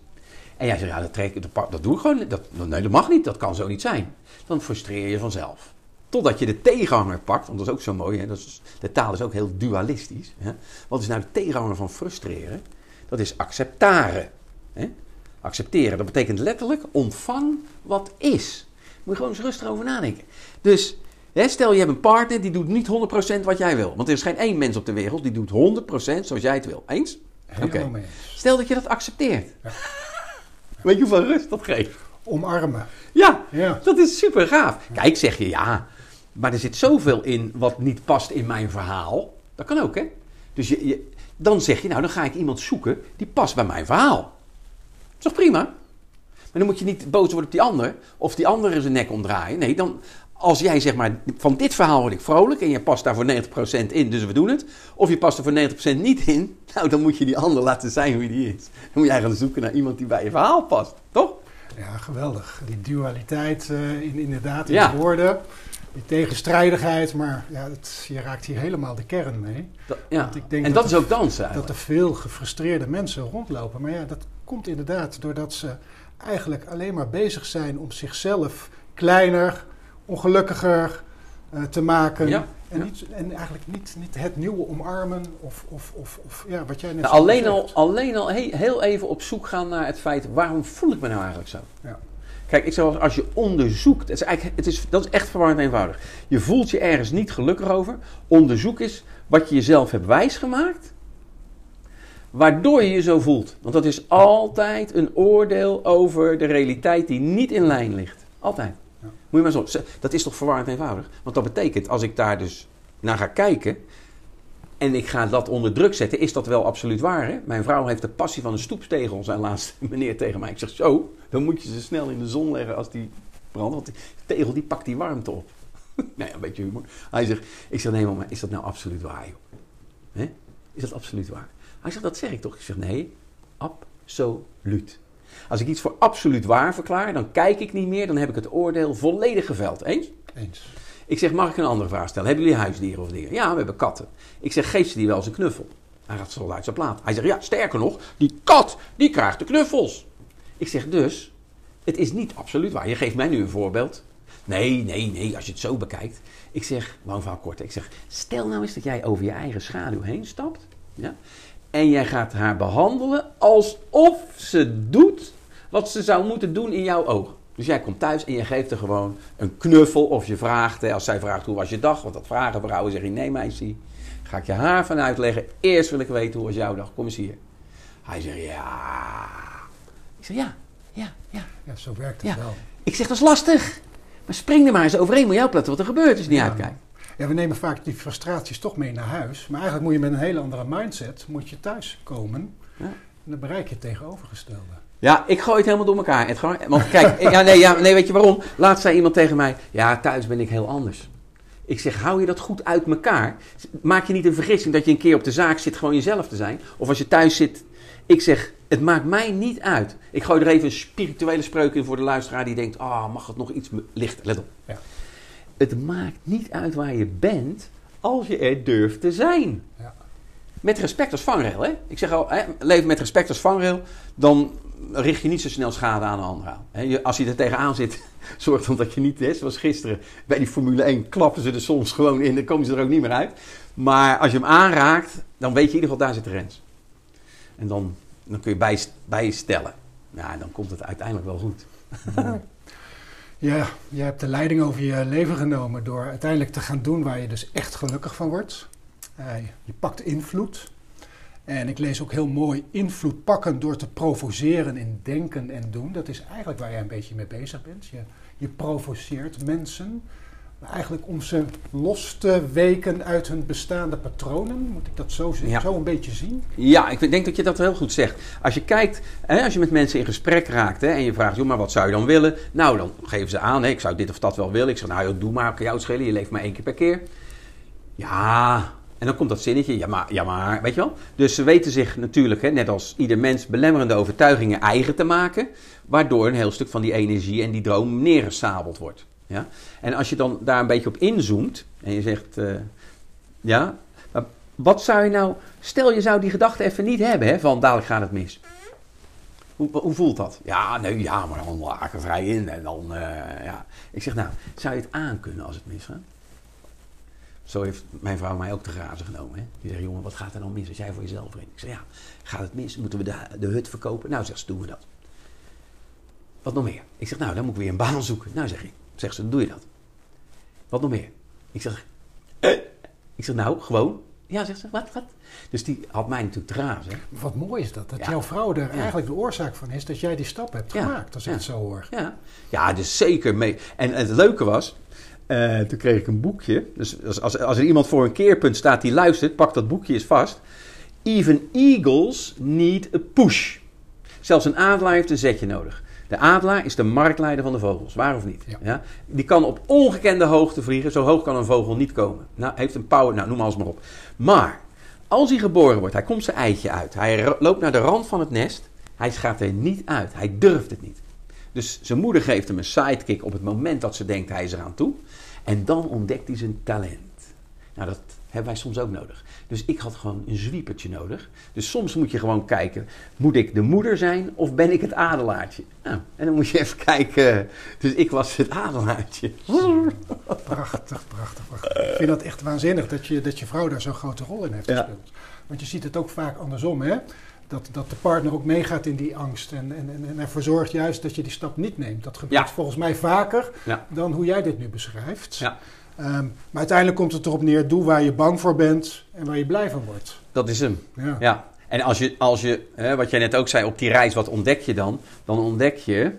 En jij zegt, ja, dat, trek, dat, doe ik gewoon. Dat, nee, dat mag niet, dat kan zo niet zijn. Dan frustreer je vanzelf. Totdat je de tegenhanger pakt, want dat is ook zo mooi. Hè? Dat de taal is ook heel dualistisch. Hè? Wat is nou de tegenhanger van frustreren? Dat is acceptaren. Hè? Accepteren, dat betekent letterlijk ontvang wat is. Moet je gewoon eens rustig over nadenken. Dus Stel je hebt een partner die doet niet 100% wat jij wil. Want er is geen één mens op de wereld die doet 100% zoals jij het wil. Eens? Oké. Okay. Stel dat je dat accepteert. Ja. (laughs) Weet je hoeveel rust dat geeft? Omarmen. Ja, ja, dat is super gaaf. Kijk, zeg je ja, maar er zit zoveel in wat niet past in mijn verhaal. Dat kan ook, hè? Dus je, je, dan zeg je, nou, dan ga ik iemand zoeken die past bij mijn verhaal. Dat is toch prima? Maar dan moet je niet boos worden op die ander of die andere zijn nek omdraaien. Nee, dan, als jij zeg maar, van dit verhaal word ik vrolijk en je past daar voor 90% in, dus we doen het. Of je past er voor 90% niet in, (laughs) nou dan moet je die ander laten zijn wie die is. Dan moet je eigenlijk zoeken naar iemand die bij je verhaal past, toch? Ja, geweldig. Die dualiteit uh, in, inderdaad in ja. de woorden. Die tegenstrijdigheid, maar ja, het, je raakt hier helemaal de kern mee. Dat, ja. Want ik denk en dat, dat is ook dansen Dat er veel gefrustreerde mensen rondlopen. Maar ja, dat komt inderdaad doordat ze eigenlijk alleen maar bezig zijn om zichzelf kleiner, ongelukkiger uh, te maken. Ja, en, ja. Niet, en eigenlijk niet, niet het nieuwe omarmen of, of, of, of ja, wat jij net nou, alleen, al, alleen al he, heel even op zoek gaan naar het feit, waarom voel ik me nou eigenlijk zo? Ja. Kijk, ik zou als je onderzoekt, het is eigenlijk, het is, dat is echt verwarrend eenvoudig. Je voelt je ergens niet gelukkig over. Onderzoek is wat je jezelf hebt wijsgemaakt, waardoor je je zo voelt. Want dat is altijd een oordeel over de realiteit die niet in lijn ligt. Altijd. Moet je maar zo. Dat is toch verwarrend eenvoudig? Want dat betekent, als ik daar dus naar ga kijken. en ik ga dat onder druk zetten, is dat wel absoluut waar. Hè? Mijn vrouw heeft de passie van een stoepstegel, zijn laatste (laughs) meneer tegen mij. Ik zeg zo, dan moet je ze snel in de zon leggen als die brandt. Want tegel die pakt die warmte op. (laughs) nee, een beetje humor. Hij zegt, ik zeg nee, maar is dat nou absoluut waar, joh? Is dat absoluut waar? Hij zegt, dat zeg ik toch? Ik zeg nee, absoluut. Als ik iets voor absoluut waar verklaar, dan kijk ik niet meer, dan heb ik het oordeel volledig geveld. Eens? Eens. Ik zeg, mag ik een andere vraag stellen? Hebben jullie huisdieren of dieren? Ja, we hebben katten. Ik zeg, geef ze die wel eens een knuffel? Hij gaat zo uit zijn plaat. Hij zegt, ja, sterker nog, die kat, die krijgt de knuffels. Ik zeg, dus, het is niet absoluut waar. Je geeft mij nu een voorbeeld. Nee, nee, nee, als je het zo bekijkt. Ik zeg, lang verhaal kort. Ik zeg, stel nou eens dat jij over je eigen schaduw heen stapt. Ja, en jij gaat haar behandelen alsof ze doet wat ze zou moeten doen in jouw ogen. Dus jij komt thuis en je geeft er gewoon een knuffel of je vraagt, hè, als zij vraagt hoe was je dag, want dat vragen vrouwen, zeg je nee meisje, ga ik je haar van uitleggen. Eerst wil ik weten hoe was jouw dag, kom eens hier. Hij zegt ja. Ik zeg ja, ja, ja. Ja, zo werkt het Ja. wel. Ik zeg dat is lastig. Maar spring er maar eens overheen, moet je opletten wat er gebeurt als je niet Ja. uitkijkt. Ja, we nemen vaak die frustraties toch mee naar huis. Maar eigenlijk moet je met een hele andere mindset moet je thuis komen. Ja. En dan bereik je het tegenovergestelde. Ja, ik gooi het helemaal door elkaar. Gewoon, want kijk, (laughs) ja, nee, ja, nee, weet je waarom? Laatst zei iemand tegen mij, ja, thuis ben ik heel anders. Ik zeg, hou je dat goed uit elkaar? Maak je niet een vergissing dat je een keer op de zaak zit gewoon jezelf te zijn? Of als je thuis zit, ik zeg, het maakt mij niet uit. Ik gooi er even een spirituele spreuk in voor de luisteraar die denkt, ah, mag het nog iets lichter? Let op. Ja. Het maakt niet uit waar je bent als je er durft te zijn. Ja. Met respect als vangrail, hè? Ik zeg al, hè, leven met respect als vangrail, dan richt je niet zo snel schade aan een ander aan. Hè, je- als je er tegenaan zit, (laughs) zorg dan dat je niet is. Zoals gisteren bij die Formule 1 klappen ze er soms gewoon in, dan komen ze er ook niet meer uit. Maar als je hem aanraakt, dan weet je in ieder geval, daar zit de Rens. En dan, dan kun je bij, bijstellen. Ja, dan komt het uiteindelijk wel goed. (laughs) Ja, je hebt de leiding over je leven genomen door uiteindelijk te gaan doen waar je dus echt gelukkig van wordt. Eh, je pakt invloed. En ik lees ook heel mooi invloed pakken door te provoceren in denken en doen. Dat is eigenlijk waar jij een beetje mee bezig bent. Je, je provoceert mensen. Maar eigenlijk om ze los te weken uit hun bestaande patronen. Moet ik dat zo? Ja. zo een beetje zien? Ja, ik denk dat je dat heel goed zegt. Als je kijkt, hè, als je met mensen in gesprek raakt hè, en je vraagt, joh, maar wat zou je dan willen? Nou, dan geven ze aan, hè, ik zou dit of dat wel willen. Ik zeg, nou, joh, doe maar, kan jou het schelen, je leeft maar één keer per keer. Ja, en dan komt dat zinnetje, ja maar, ja maar, weet je wel? Dus ze weten zich natuurlijk, hè, net als ieder mens, belemmerende overtuigingen eigen te maken, waardoor een heel stuk van die energie en die droom neergesabeld wordt. Ja? En als je dan daar een beetje op inzoomt en je zegt, eh, ja, maar wat zou je nou, stel je zou die gedachte even niet hebben, hè, van dadelijk gaat het mis. Hoe, hoe voelt dat? Ja, nee, ja, maar dan laat ik vrij in en dan, eh, ja. Ik zeg, nou, zou je het aankunnen als het misgaat? Zo heeft mijn vrouw mij ook te grazen genomen. Hè? Die zegt, jongen, wat gaat er dan mis als jij voor jezelf brengt? Ik zeg, ja, gaat het mis? Moeten we de, de hut verkopen? Nou, zegt ze, doen we dat. Wat nog meer? Ik zeg, nou, dan moet ik weer een baan zoeken. Nou, zeg ik, zegt ze, doe je dat? Wat nog meer? Ik zeg, eh. ik zeg, nou, gewoon. Ja, zegt ze, wat, wat? Dus die had mij natuurlijk hè. Wat mooi is dat. Dat Ja. jouw vrouw er Ja. eigenlijk de oorzaak van is dat jij die stap hebt gemaakt. Als ik het zo hoor. Ja, ja dus zeker mee. En het leuke was, eh, toen kreeg ik een boekje. Dus als, als, als er iemand voor een keerpunt staat die luistert, pak dat boekje eens vast. Even eagles need a push. Zelfs een adelaar heeft een zetje nodig. De adelaar is de marktleider van de vogels, waar of niet? Ja. Die kan op ongekende hoogte vliegen. Zo hoog kan een vogel niet komen. Nou, heeft een power, nou noem alles maar op. Maar, als hij geboren wordt, hij komt zijn eitje uit. Hij loopt naar de rand van het nest. Hij gaat er niet uit. Hij durft het niet. Dus zijn moeder geeft hem een sidekick op het moment dat ze denkt hij is eraan toe. En dan ontdekt hij zijn talent. Nou, dat hebben wij soms ook nodig. Dus ik had gewoon een zwiepertje nodig. Dus soms moet je gewoon kijken, moet ik de moeder zijn of ben ik het adelaartje? Nou, en dan moet je even kijken. Dus ik was het adelaartje. Prachtig, prachtig, prachtig. Ik vind dat echt waanzinnig dat je, dat je vrouw daar zo'n grote rol in heeft Ja. gespeeld. Want je ziet het ook vaak andersom, hè? Dat, dat de partner ook meegaat in die angst en, en, en, en ervoor zorgt juist dat je die stap niet neemt. Dat gebeurt Ja. volgens mij vaker Ja. dan hoe jij dit nu beschrijft. Ja. Ehm, maar uiteindelijk komt het erop neer, doe waar je bang voor bent en waar je blij van wordt. Dat is hem. Ja. Ja, en als je, als je hè, wat jij net ook zei, op die reis, wat ontdek je dan? Dan ontdek je,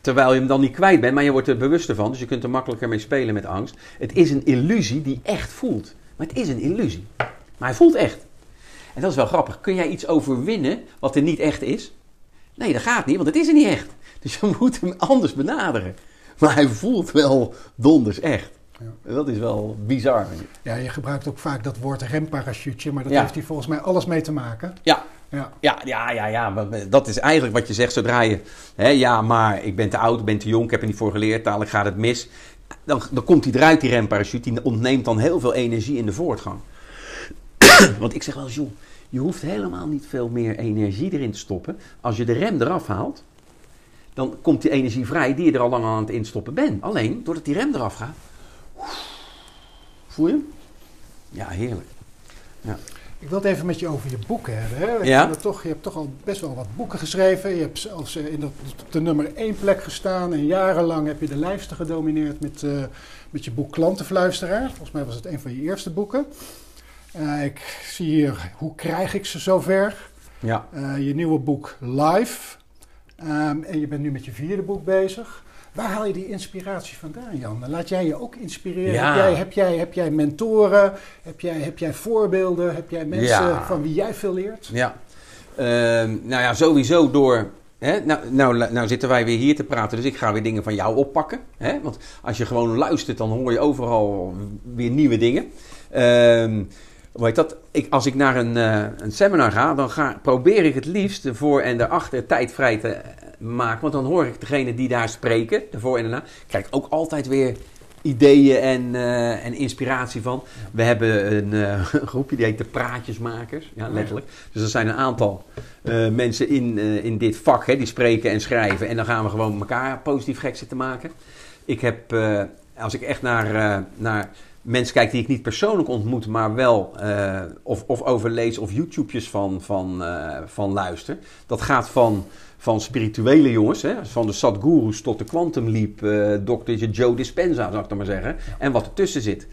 terwijl je hem dan niet kwijt bent, maar je wordt er bewuster van, dus je kunt er makkelijker mee spelen met angst. Het is een illusie die echt voelt. Maar het is een illusie. Maar hij voelt echt. En dat is wel grappig. Kun jij iets overwinnen wat er niet echt is? Nee, dat gaat niet, want het is er niet echt. Dus je (laughs) moet hem anders benaderen. Maar hij voelt wel donders echt. Ja. Dat is wel bizar. Ja, je gebruikt ook vaak dat woord remparachute, maar dat Ja. heeft hier volgens mij alles mee te maken. Ja, Ja. Ja, ja, ja, ja. Dat is eigenlijk wat je zegt zodra je... Hè, ja, maar ik ben te oud, ik ben te jong, ik heb er niet voor geleerd. Dadelijk gaat het mis. Dan, dan komt hij eruit, die remparachute. Die ontneemt dan heel veel energie in de voortgang. (clears throat) Want ik zeg wel eens, joh, je hoeft helemaal niet veel meer energie erin te stoppen. Als je de rem eraf haalt, dan komt die energie vrij die je er al lang aan het instoppen bent. Alleen, doordat die rem eraf gaat... Voel je? Ja, heerlijk. Ja. Ik wil het even met je over je boeken hebben. Hè? Ja. het toch, je hebt toch al best wel wat boeken geschreven. Je hebt zelfs eh, in de, op de nummer één plek gestaan. En jarenlang heb je de lijsten gedomineerd met, eh, met je boek Klantenfluisteraar. Volgens mij was het een van je eerste boeken. Eh, ik zie hier Hoe krijg ik ze zover? Ja. Eh, je nieuwe boek Live. Ehm, en je bent nu met je vierde boek bezig. Waar haal je die inspiratie vandaan, Jan? Laat jij je ook inspireren? Ja. Heb, jij, heb, jij, heb jij mentoren? Heb jij, heb jij voorbeelden? Heb jij mensen Ja. van wie jij veel leert? Ja, Ehm, nou ja, sowieso door. Hè, nou, nou, nou zitten wij weer hier te praten, dus ik ga weer dingen van jou oppakken. Hè? Want als je gewoon luistert, dan hoor je overal weer nieuwe dingen. Ehm hoe heet dat? Ik, als ik naar een, eh, een seminar ga, dan ga, probeer ik het liefst de voor en de achter tijd vrij te maken. Want dan hoor ik degene die daar spreken, de voor en de na, krijg ik ook altijd weer ideeën en, eh, en inspiratie van. We hebben een, eh, (laughs) een groepje die heet de Praatjesmakers, ja, letterlijk. Dus er zijn een aantal eh, mensen in, in dit vak hè, die spreken en schrijven. En dan gaan we gewoon elkaar positief gek zitten maken. Ik heb, als ik echt naar, naar mensen kijk die ik niet persoonlijk ontmoet, maar wel of, of overlees of YouTube's van, van, van luister. Dat gaat van, van spirituele jongens, hè, van de Sadhgurus tot de Quantum Leap, eh dokter Joe Dispenza, zou ik dan maar zeggen. En wat ertussen zit.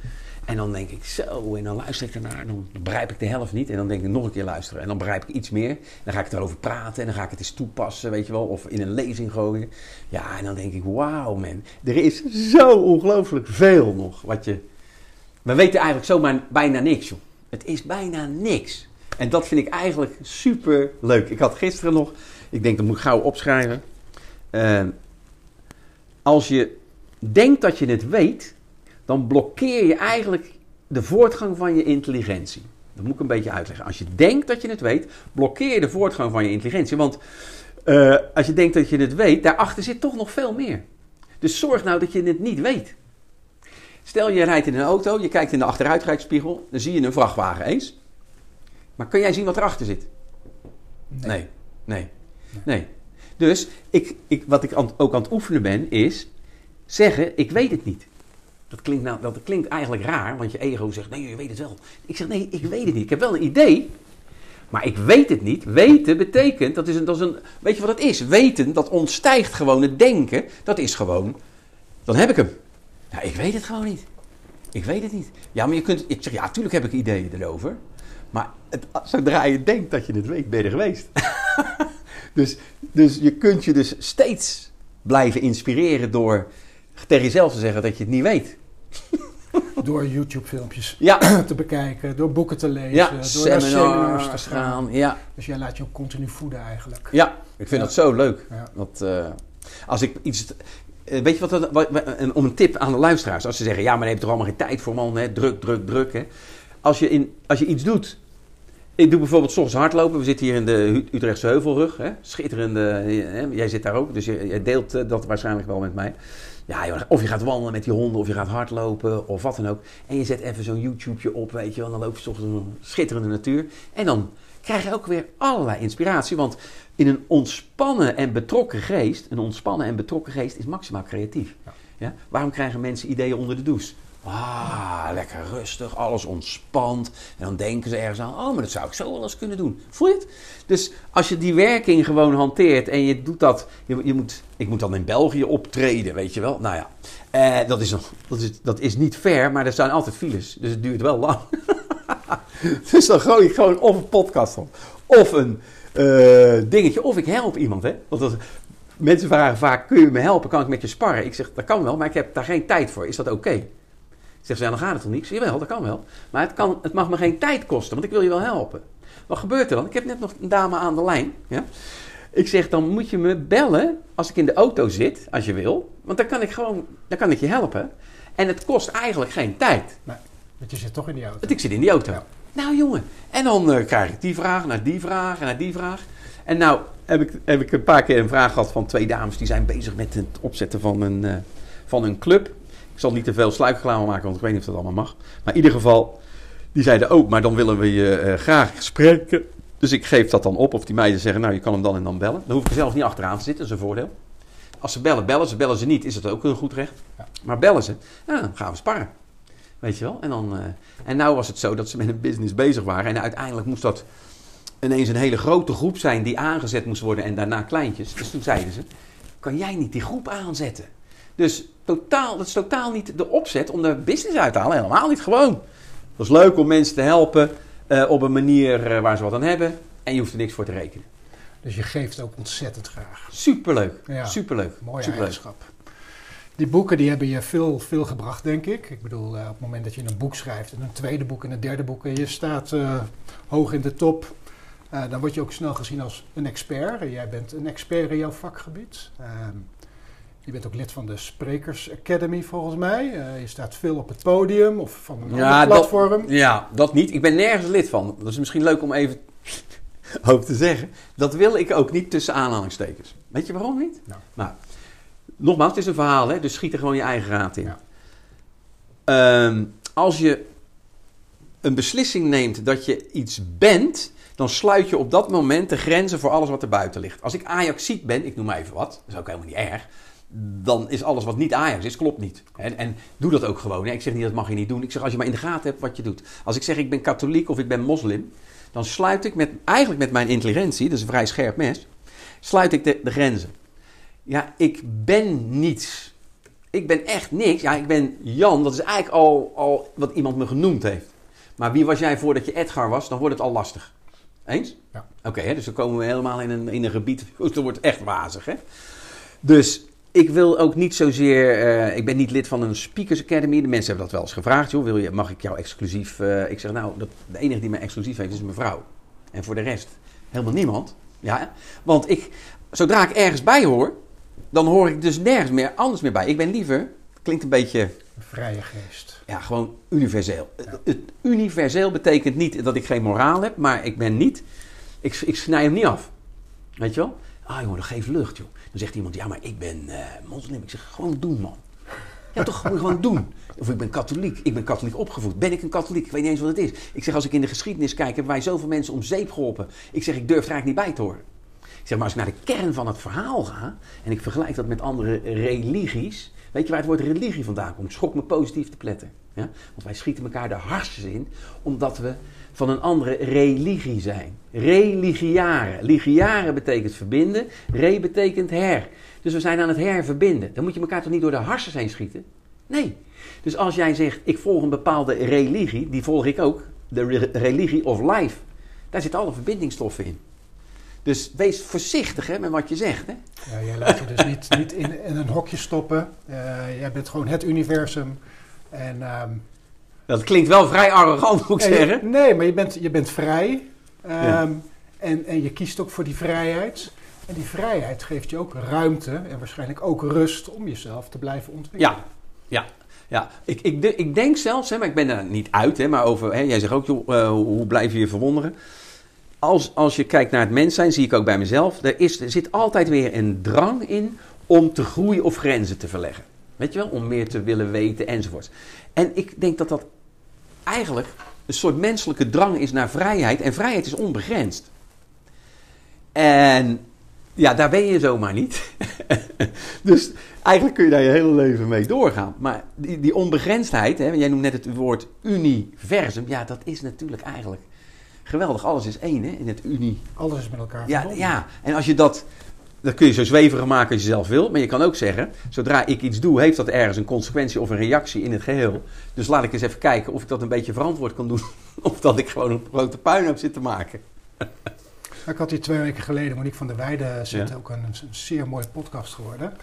En dan denk ik zo, en dan luister ik ernaar, dan begrijp ik de helft niet. En dan denk ik nog een keer luisteren. En dan begrijp ik iets meer. Dan ga ik erover praten en dan ga ik het eens toepassen, weet je wel. Of in een lezing gooien. Ja, en dan denk ik, wauw man. Er is zo ongelooflijk veel nog wat je... We weten eigenlijk zomaar bijna niks, joh. Het is bijna niks. En dat vind ik eigenlijk super leuk. Ik had gisteren nog, ik denk dat moet ik gauw opschrijven. Eh, als je denkt dat je het weet, dan blokkeer je eigenlijk de voortgang van je intelligentie. Dat moet ik een beetje uitleggen. Als je denkt dat je het weet, blokkeer je de voortgang van je intelligentie. Want eh, als je denkt dat je het weet, daarachter zit toch nog veel meer. Dus zorg nou dat je het niet weet. Stel je rijdt in een auto, je kijkt in de achteruitkijkspiegel, dan zie je een vrachtwagen eens. Maar kun jij zien wat erachter zit? Nee. Nee. Nee. Dus ik, ik, wat ik ook aan het oefenen ben, is zeggen: Ik weet het niet. Dat klinkt, nou, dat klinkt eigenlijk raar, want je ego zegt: Nee, je weet het wel. Ik zeg: Nee, ik weet het niet. Ik heb wel een idee, maar ik weet het niet. Weten betekent, dat is een, een, weet je wat het is? Weten, dat ontstijgt gewoon het denken. Dat is gewoon, dan heb ik hem. Ja, ik weet het gewoon niet. Ik weet het niet. Ja, maar je kunt, ik zeg, ja, natuurlijk heb ik ideeën erover. Maar het, zodra je denkt dat je het weet, ben je er geweest. (laughs) dus, dus je kunt je dus steeds blijven inspireren door tegen jezelf te zeggen dat je het niet weet. (laughs) Door YouTube-filmpjes Ja, (clears throat) te bekijken, door boeken te lezen, ja door seminars seminars te gaan. Ja, Dus jij laat je ook continu voeden eigenlijk. ja, ik vind dat zo leuk. Dat, eh, als ik iets. eh, weet je wat, om een tip aan de luisteraars. Als ze zeggen, ja, maar je toch allemaal geen tijd voor, man. Hè? Druk, druk, druk. Hè? Als, je in, als je iets doet. Ik doe bijvoorbeeld 's ochtends hardlopen. We zitten hier in de Utrechtse Heuvelrug. Hè? Schitterende. Hè? Jij zit daar ook, dus je, jij deelt eh, dat waarschijnlijk wel met mij. Ja, of je gaat wandelen met die honden, of je gaat hardlopen, of wat dan ook. En je zet even zo'n YouTubeje op, weet je wel. Dan loop je 's ochtends in een schitterende natuur. En dan krijg je ook weer allerlei inspiratie. Want in een ontspannen en betrokken geest, een ontspannen en betrokken geest is maximaal creatief. Ja. Waarom krijgen mensen ideeën onder de douche? Ah, lekker rustig, alles ontspant. En dan denken ze ergens aan, oh, maar dat zou ik zo wel eens kunnen doen. Voel je het? Dus als je die werking gewoon hanteert en je doet dat... Je, je moet, ik moet dan in België optreden, weet je wel. Nou ja, eh, dat, is nog, dat, is, dat is niet ver, maar er zijn altijd files. Dus het duurt wel lang. (laughs) dus dan gooi ik gewoon of een podcast op. Of een eh, dingetje. Of ik help iemand. Hè? Want mensen vragen vaak, kun je me helpen? Kan ik met je sparren? Ik zeg, dat kan wel, maar ik heb daar geen tijd voor. Is dat oké? Zeggen ze, ja, dan gaat het toch zeg, jawel, dat kan wel. Maar het, kan, het mag me geen tijd kosten, want ik wil je wel helpen. Wat gebeurt er dan? Ik heb net nog een dame aan de lijn. Ja? Ik zeg, dan moet je me bellen als ik in de auto zit, als je wil. Want dan kan ik gewoon, dan kan ik je helpen. En het kost eigenlijk geen tijd. Nee, want je zit toch in die auto. Want ik zit in die auto. Ja. Nou jongen, en dan eh, krijg ik die vraag, naar die vraag en naar die vraag. En nou heb ik, heb ik een paar keer een vraag gehad van twee dames die zijn bezig met het opzetten van een, eh, van een club. Ik zal niet te veel sluikreclame maken, want ik weet niet of dat allemaal mag. Maar in ieder geval, die zeiden ook, maar dan willen we je eh, graag spreken. Dus ik geef dat dan op. Of die meiden zeggen, nou je kan hem dan en dan bellen. Dan hoef ik er zelf niet achteraan te zitten, dat is een voordeel. Als ze bellen, bellen ze. Bellen ze niet, is het ook een goed recht. Ja. Maar bellen ze, ja, dan gaan we sparren. Weet je wel? En, dan, eh, en nou was het zo dat ze met een business bezig waren. En uiteindelijk moest dat ineens een hele grote groep zijn die aangezet moest worden. En daarna kleintjes. Dus toen zeiden ze, kan jij niet die groep aanzetten? Dus totaal, dat is totaal niet de opzet om de business uit te halen. Helemaal niet gewoon. Het is leuk om mensen te helpen eh, op een manier eh, waar ze wat aan hebben. En je hoeft er niks voor te rekenen. Dus je geeft ook ontzettend graag. Superleuk. Ja. Superleuk. Mooie Superleuk. eigenschap. Die boeken die hebben je veel, veel gebracht, denk ik. Ik bedoel, eh, op het moment dat je een boek schrijft, en een tweede boek en een derde boek, en je staat hoog in de top, dan word je ook snel gezien als een expert. En jij bent een expert in jouw vakgebied. Je bent ook lid van de Sprekers Academy, volgens mij. Eh, je staat veel op het podium of van een Ja, ander dat- platform. Ja, dat niet. Ik ben nergens lid van. Dat is misschien leuk om even (laughs) over te zeggen. Dat wil ik ook niet tussen aanhalingstekens. Weet je waarom niet? Nou. Nou, nogmaals, het is een verhaal, hè? dus schiet er gewoon je eigen raad in. Ja. Ehm, als je een beslissing neemt dat je iets bent, dan sluit je op dat moment de grenzen voor alles wat er buiten ligt. Als ik Ajaxiet ben, ik noem maar even wat, dat is ook helemaal niet erg. Dan is alles wat niet Ajax is, klopt niet. En, en doe dat ook gewoon. hè. Ik zeg niet dat mag je niet doen. Ik zeg als je maar in de gaten hebt wat je doet. Als ik zeg ik ben katholiek of ik ben moslim, dan sluit ik met, eigenlijk met mijn intelligentie, dat is een vrij scherp mes, sluit ik de, de grenzen. Ja, ik ben niets. Ik ben echt niks. Ja, ik ben Jan. Dat is eigenlijk al, al wat iemand me genoemd heeft. Maar wie was jij voordat je Edgar was? Dan wordt het al lastig. Eens? Ja. Oké, hè, dus dan komen we helemaal in een, in een gebied. (laughs) Dat wordt echt wazig, hè? Dus ik wil ook niet zozeer. eh, ik ben niet lid van een Speakers Academy. De mensen hebben dat wel eens gevraagd. Joh, wil je, mag ik jou exclusief. eh, ik zeg nou, dat, de enige die mij exclusief heeft is mijn vrouw. En voor de rest helemaal niemand. Ja, want ik, zodra ik ergens bij hoor, dan hoor ik dus nergens meer anders meer bij. Ik ben liever, klinkt een beetje Een vrije geest. ja, gewoon universeel. Het- Het universeel betekent niet dat ik geen moraal heb, maar ik ben niet. Ik, ik snij hem niet af. Weet je wel? Ah jongen, dat geeft lucht, joh. Dan zegt iemand, ja, maar ik ben eh, moslim. Ik zeg, gewoon doen, man. Ja, toch gewoon, gewoon doen. Of ik ben katholiek. Ik ben katholiek opgevoed. Ben ik een katholiek? Ik weet niet eens wat het is. Ik zeg, als ik in de geschiedenis kijk, hebben wij zoveel mensen om zeep geholpen. Ik zeg, ik durf er eigenlijk niet bij te horen. Ik zeg, maar als ik naar de kern van het verhaal ga... en ik vergelijk dat met andere religies... weet je waar het woord religie vandaan komt? Schok me positief te pletten. Ja? Want wij schieten elkaar de harsjes in... omdat we van een andere religie zijn. Religiaren. Ligiaren betekent verbinden. Re betekent her. Dus we zijn aan het herverbinden. Dan moet je elkaar toch niet door de harsjes heen schieten? Nee. Dus als jij zegt, ik volg een bepaalde religie... die volg ik ook. De re- religie of life. Daar zitten alle verbindingsstoffen in. Dus wees voorzichtig hè, met wat je zegt. Hè? Ja, jij laat je dus niet, niet in, een hokje stoppen. Eh, jij bent gewoon het universum. En, ehm, Dat klinkt wel vrij arrogant, moet ik zeggen. nee, maar je bent, je bent vrij. Ehm, Ja. en, en je kiest ook voor die vrijheid. En die vrijheid geeft je ook ruimte en waarschijnlijk ook rust om jezelf te blijven ontwikkelen. Ja, ja. Ja, ik, ik, ik denk zelfs, hè, maar ik ben er niet uit, hè, maar over, hè, jij zegt ook, joh, eh, hoe, hoe blijf je je verwonderen? Als, als je kijkt naar het mens zijn, zie ik ook bij mezelf, er, is, er zit altijd weer een drang in om te groeien of grenzen te verleggen. Weet je wel, om meer te willen weten enzovoort. En ik denk dat dat eigenlijk een soort menselijke drang is naar vrijheid. En vrijheid is onbegrensd. En ja, daar ben je zomaar niet. (laughs) dus eigenlijk kun je daar je hele leven mee doorgaan. Maar die, die onbegrensdheid, hè, jij noemt net het woord universum. Ja, dat is natuurlijk eigenlijk geweldig. Alles is één hè, in het uni. Alles is met elkaar Ja, verbonden. ja, en als je dat... Dat kun je zo zweverig maken als je zelf wil. Maar je kan ook zeggen, zodra ik iets doe, heeft dat ergens een consequentie of een reactie in het geheel. Dus laat ik eens even kijken of ik dat een beetje verantwoord kan doen. (laughs) Of dat ik gewoon een grote puinhoop zit te maken. Ik had hier twee weken geleden, Monique van der Weijden zit Ja. ook een, een zeer mooie podcast geworden.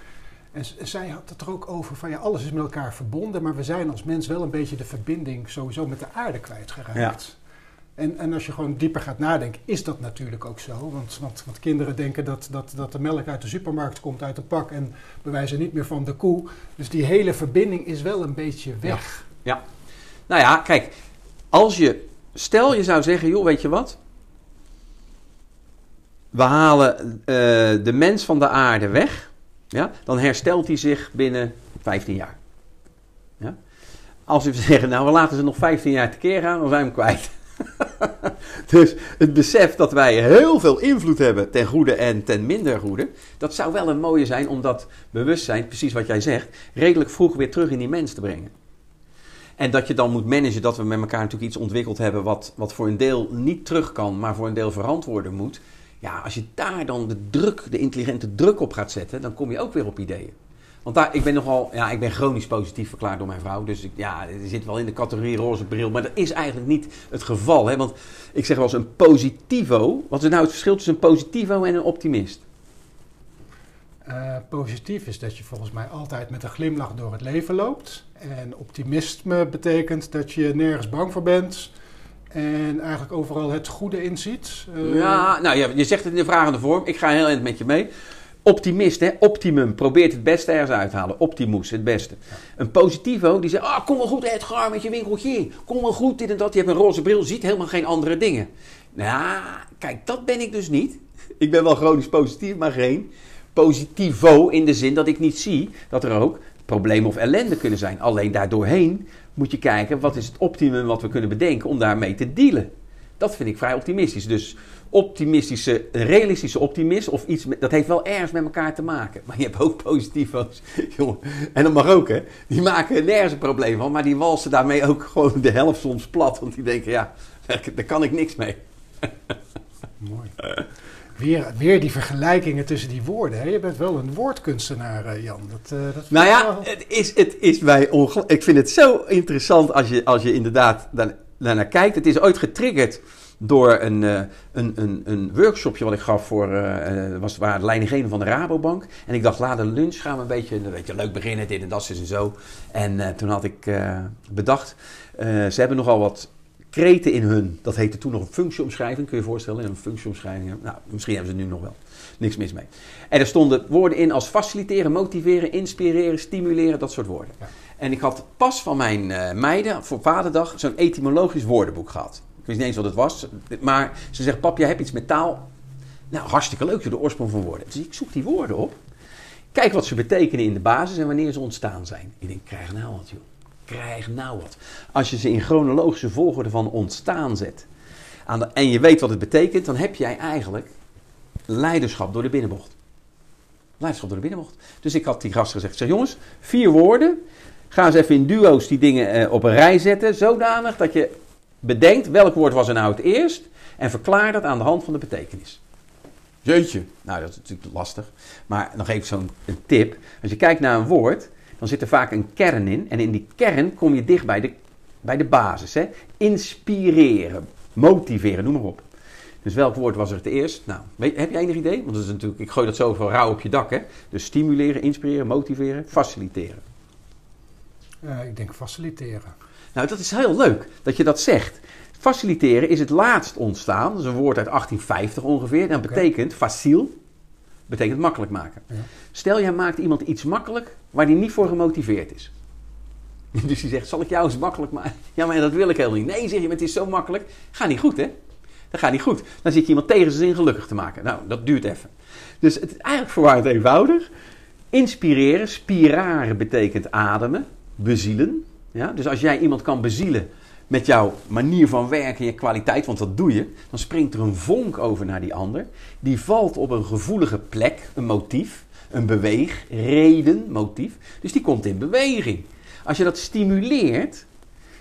En zij had het er ook over van ja, alles is met elkaar verbonden, maar we zijn als mens wel een beetje de verbinding sowieso met de aarde kwijtgeraakt. En, en als je gewoon dieper gaat nadenken, is dat natuurlijk ook zo. Want, want, want kinderen denken dat, dat, dat de melk uit de supermarkt komt, uit een pak en bewijzen niet meer van de koe. Dus die hele verbinding is wel een beetje weg. Nou ja, kijk, als je stel je zou zeggen, joh, weet je wat? We halen eh, de mens van de aarde weg. Ja? Dan herstelt hij zich binnen 15 jaar. Ja? Als we (laughs) zeggen, nou we laten ze nog 15 jaar tekeer gaan, dan zijn we hem kwijt. (laughs) dus het besef dat wij heel veel invloed hebben ten goede en ten minder goede, dat zou wel een mooie zijn om dat bewustzijn, precies wat jij zegt, redelijk vroeg weer terug in die mens te brengen. En dat je dan moet managen dat we met elkaar natuurlijk iets ontwikkeld hebben wat, wat voor een deel niet terug kan, maar voor een deel verantwoorden moet. Ja, als je daar dan de druk, de intelligente druk op gaat zetten, dan kom je ook weer op ideeën. Want daar, ik ben nogal, ja, ik ben chronisch positief verklaard door mijn vrouw. Dus ik, ja, die zit wel in de categorie roze bril. Maar dat is eigenlijk niet het geval. Hè? Want ik zeg wel eens een positivo. Wat is nou het verschil tussen een positivo en een optimist? Uh, positief is dat je volgens mij altijd met een glimlach door het leven loopt. En optimisme betekent dat je nergens bang voor bent. En eigenlijk overal het goede inziet. Uh, ja, nou ja, je zegt het in de vragende vorm. Ik ga heel eind met je mee. Optimist, hè? optimum, probeert het beste ergens uit te halen. Optimus, het beste. Een positivo, die zegt, ah, kom wel goed Edgar met je winkeltje. Kom wel goed, dit en dat. Je hebt een roze bril, ziet helemaal geen andere dingen. Nou, kijk, dat ben ik dus niet. (laughs) Ik ben wel chronisch positief, maar geen positivo in de zin dat ik niet zie dat er ook problemen of ellende kunnen zijn. Alleen daardoorheen moet je kijken, wat is het optimum wat we kunnen bedenken om daarmee te dealen. Dat vind ik vrij optimistisch. Dus optimistische, realistische optimist of iets, met, dat heeft wel ergens met elkaar te maken. Maar je hebt ook positivo's, (laughs) jongen. En dat mag ook, hè. Die maken nergens een probleem van, maar die walsen daarmee ook gewoon de helft soms plat. Want die denken, ja, daar kan ik niks mee. (laughs) Mooi. Weer, weer die vergelijkingen tussen die woorden. Hè? Je bent wel een woordkunstenaar, eh, Jan. Dat, uh, dat nou ja, het is, het is bij Ik vind het zo interessant als je, als je inderdaad daarnaar kijkt. Het is ooit getriggerd door een, uh, een, een, een workshopje wat ik gaf voor, uh, was, waar de leidinggevende van de Rabobank. En ik dacht, later lunch gaan we een beetje, een beetje leuk beginnen, dit en dat en zo. En toen had ik bedacht, ze hebben nogal wat kreten in hun, dat heette toen nog een functieomschrijving, kun je je voorstellen, een functieomschrijving. Nou, misschien hebben ze het nu nog wel. Niks mis mee. En er stonden woorden in als faciliteren, motiveren, inspireren, stimuleren, dat soort woorden. Ja. En ik had pas van mijn meiden voor vaderdag zo'n etymologisch woordenboek gehad. Ik wist niet eens wat het was. Maar ze zegt, pap, jij hebt iets met taal. Nou, hartstikke leuk, de oorsprong van woorden. Dus ik zoek die woorden op. Kijk wat ze betekenen in de basis en wanneer ze ontstaan zijn. Ik denk, krijg nou wat, joh. Krijg nou wat. Als je ze in chronologische volgorde van ontstaan zet. Aan en je weet wat het betekent, dan heb jij eigenlijk leiderschap door de binnenbocht. Leiderschap door de binnenbocht. Dus ik had die gast gezegd, zeg jongens, vier woorden. Ga eens even in duo's die dingen eh, op een rij zetten. Zodanig dat je bedenkt welk woord was er nou het eerst en verklaar dat aan de hand van de betekenis. Jeetje. Nou, dat is natuurlijk lastig. Maar nog even zo'n tip. Als je kijkt naar een woord, dan zit er vaak een kern in. En in die kern kom je dicht bij de, bij de basis. Hè? Inspireren, motiveren, noem maar op. Dus welk woord was er het eerst? Nou, weet, heb je enig idee? Want dat is natuurlijk, ik gooi dat zo van rauw op je dak. Hè? Dus stimuleren, inspireren, motiveren, faciliteren. Uh, ik denk faciliteren. Nou, dat is heel leuk dat je dat zegt. Faciliteren is het laatst ontstaan. Dat is een woord uit 1850 ongeveer. Dat betekent facile, betekent makkelijk maken. Ja. Stel, jij maakt iemand iets makkelijk waar hij niet voor gemotiveerd is. (laughs) Dus die zegt, zal ik jou eens makkelijk maken? (laughs) Ja, maar dat wil ik helemaal niet. Nee, zeg je, het is zo makkelijk. Gaat niet goed, hè? Dat gaat niet goed. Dan zit je iemand tegen zijn zin gelukkig te maken. Nou, dat duurt even. Dus het is eigenlijk verwaard eenvoudig. Inspireren, spiraren betekent ademen, bezielen. Ja? Dus als jij iemand kan bezielen met jouw manier van werken en je kwaliteit, want dat doe je, dan springt er een vonk over naar die ander. Die valt op een gevoelige plek, een motief, een beweeg, reden, motief. Dus die komt in beweging. Als je dat stimuleert,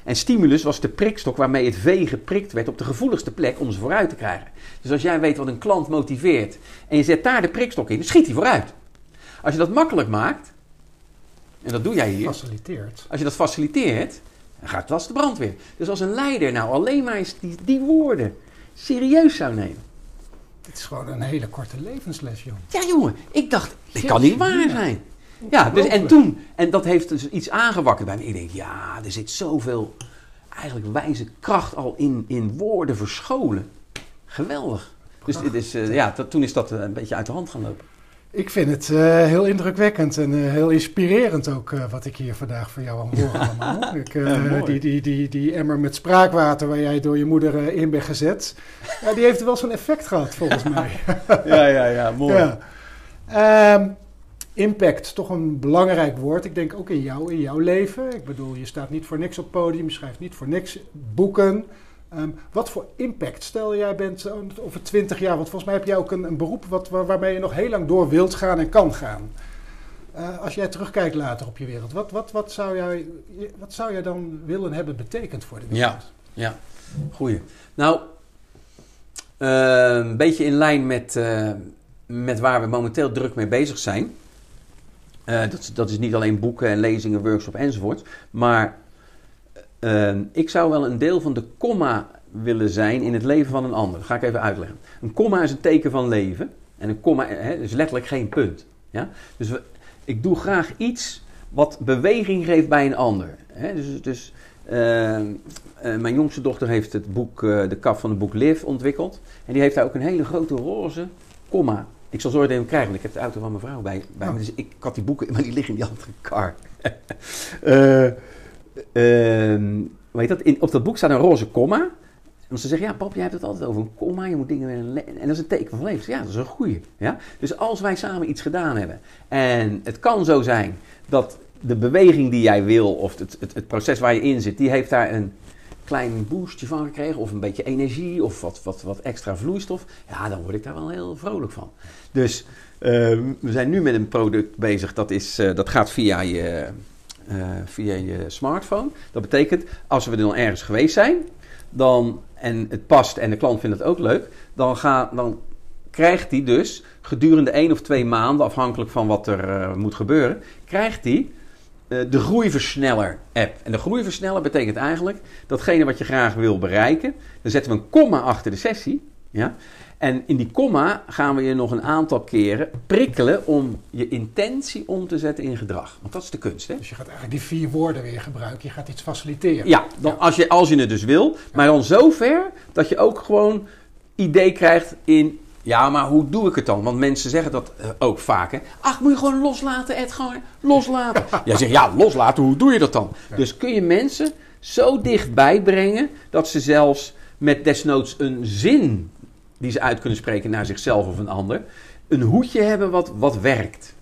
en stimulus was de prikstok waarmee het vee geprikt werd op de gevoeligste plek om ze vooruit te krijgen. Dus als jij weet wat een klant motiveert en je zet daar de prikstok in, dan schiet hij vooruit. Als je dat makkelijk maakt, en dat doe jij hier. Faciliteert. Als je dat faciliteert, dan gaat het als de brandweer. Dus als een leider nou alleen maar eens die, die woorden serieus zou nemen. Dit is gewoon een hele korte levensles, joh. Ja, jongen. Ik dacht, dit kan niet waar zijn. Ja, dus, en toen, en dat heeft dus iets aangewakkerd bij me. Ik denk, ja, er zit zoveel eigenlijk wijze kracht al in, in woorden verscholen. Geweldig. Dus dit is, uh, ja, dat, toen is dat eh, een beetje uit de hand gaan lopen. Ik vind het uh, heel indrukwekkend en uh, heel inspirerend ook uh, wat ik hier vandaag van jou aan hoor allemaal. Ik, ja, die, die, die, die emmer met spraakwater waar jij door je moeder in bent gezet, die heeft wel zo'n effect gehad volgens (laughs) mij. ja, ja, ja, mooi. Ja. Um, impact, toch een belangrijk woord. Ik denk ook in jou, in jouw leven. Ik bedoel, je staat niet voor niks op het podium, je schrijft niet voor niks boeken. Um, wat voor impact? Stel jij bent over twintig jaar, want volgens mij heb jij ook een, een beroep wat, waar, waarmee je nog heel lang door wilt gaan en kan gaan. Uh, als jij terugkijkt later op je wereld, wat, wat, wat, zou jij, wat zou jij dan willen hebben betekend voor de wereld? Ja, ja. goeie. Nou, uh, een beetje in lijn met, uh, met waar we momenteel druk mee bezig zijn. dat, dat is niet alleen boeken en lezingen, workshops enzovoort. Maar uh, ik zou wel een deel van de komma willen zijn in het leven van een ander. Dat ga ik even uitleggen. Een komma is een teken van leven. En een komma is letterlijk geen punt. Ja? Dus we, ik doe graag iets wat beweging geeft bij een ander. Hè? Dus, dus uh, uh, mijn jongste dochter heeft het boek, uh, de kaf van het boek Live ontwikkeld. En die heeft daar ook een hele grote roze komma. Ik zal zo even krijgen, want ik heb de auto van mijn vrouw bij, bij oh. me. Dus ik, ik, had die boeken, (laughs) maar die liggen in die andere kar. (laughs) Weet dat? In, op dat boek staat een roze komma. En ze zeggen, ja pap, jij hebt het altijd over een komma. Je moet dingen. En dat is een teken van leven. Ja, dat is een goeie. Ja? Dus als wij samen iets gedaan hebben. En het kan zo zijn dat de beweging die jij wil... Of het, het, het proces waar je in zit... Die heeft daar een klein boostje van gekregen. Of een beetje energie. Of wat, wat, wat extra vloeistof. Ja, dan word ik daar wel heel vrolijk van. Dus uh, we zijn nu met een product bezig. Dat, is, uh, dat gaat via je uh, via je smartphone. Dat betekent, als we dan ergens geweest zijn, dan, en het past en de klant vindt het ook leuk, dan, ga, dan krijgt hij dus gedurende één of twee maanden, afhankelijk van wat er uh, moet gebeuren, krijgt hij uh, de groeiversneller-app. En de groeiversneller betekent eigenlijk datgene wat je graag wil bereiken. Dan zetten we een komma achter de sessie. Ja? En in die komma gaan we je nog een aantal keren prikkelen om je intentie om te zetten in gedrag. Want dat is de kunst. Hè? Dus je gaat eigenlijk die vier woorden weer gebruiken. Je gaat iets faciliteren. Ja, dan, ja. Als, je, als je het dus wil. Maar dan zover dat je ook gewoon idee krijgt in... Ja, maar hoe doe ik het dan? Want mensen zeggen dat uh, ook vaak. Hè? Ach, moet je gewoon loslaten, Ed. Gewoon loslaten. (laughs) Jij zegt, ja, loslaten. Hoe doe je dat dan? Dus kun je mensen zo dichtbij brengen... dat ze zelfs met desnoods een zin die ze uit kunnen spreken naar zichzelf of een ander, een hoedje hebben wat, wat werkt.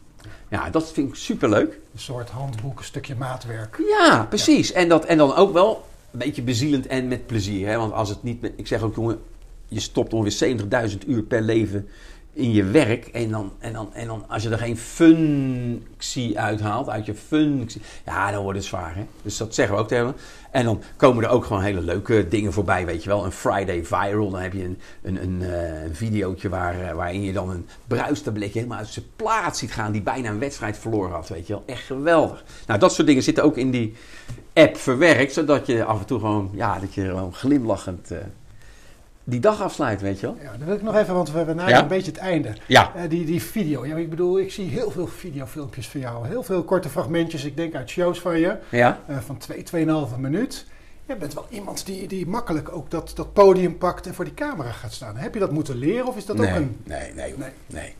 Ja, dat vind ik superleuk. Een soort handboek, een stukje maatwerk. Ja, precies. Ja. En, dat, en dan ook wel een beetje bezielend en met plezier. Hè? Want als het niet... Ik zeg ook, jongen, je stopt ongeveer 70.000 uur per leven in je werk. En dan, en, dan, en dan als je er geen functie uithaalt, uit je functie, ja, dan wordt het zwaar. Hè? Dus dat zeggen we ook tegen En dan komen er ook gewoon hele leuke dingen voorbij, weet je wel. Een Friday Viral, dan heb je een, een, een, een videootje waar, uh, waarin je dan een bruistabletje helemaal uit zijn plaats ziet gaan, die bijna een wedstrijd verloren had, weet je wel. Echt geweldig. Nou, dat soort dingen zitten ook in die app verwerkt, zodat je af en toe gewoon, ja, dat je gewoon glimlachend... Uh, die dag afsluit, weet je wel. Ja, dan wil ik nog even, want we naderen ja? een beetje het einde. Ja. Uh, die, die video. Ja, ik bedoel, ik zie heel veel videofilmpjes van jou. Heel veel korte fragmentjes, ik denk uit shows van je. Ja. Uh, van 2, 2,5 minuut. Je bent wel iemand die, die makkelijk ook dat, dat podium pakt en voor die camera gaat staan. Heb je dat moeten leren of is dat nee, ook een... Nee, nee, nee. nee.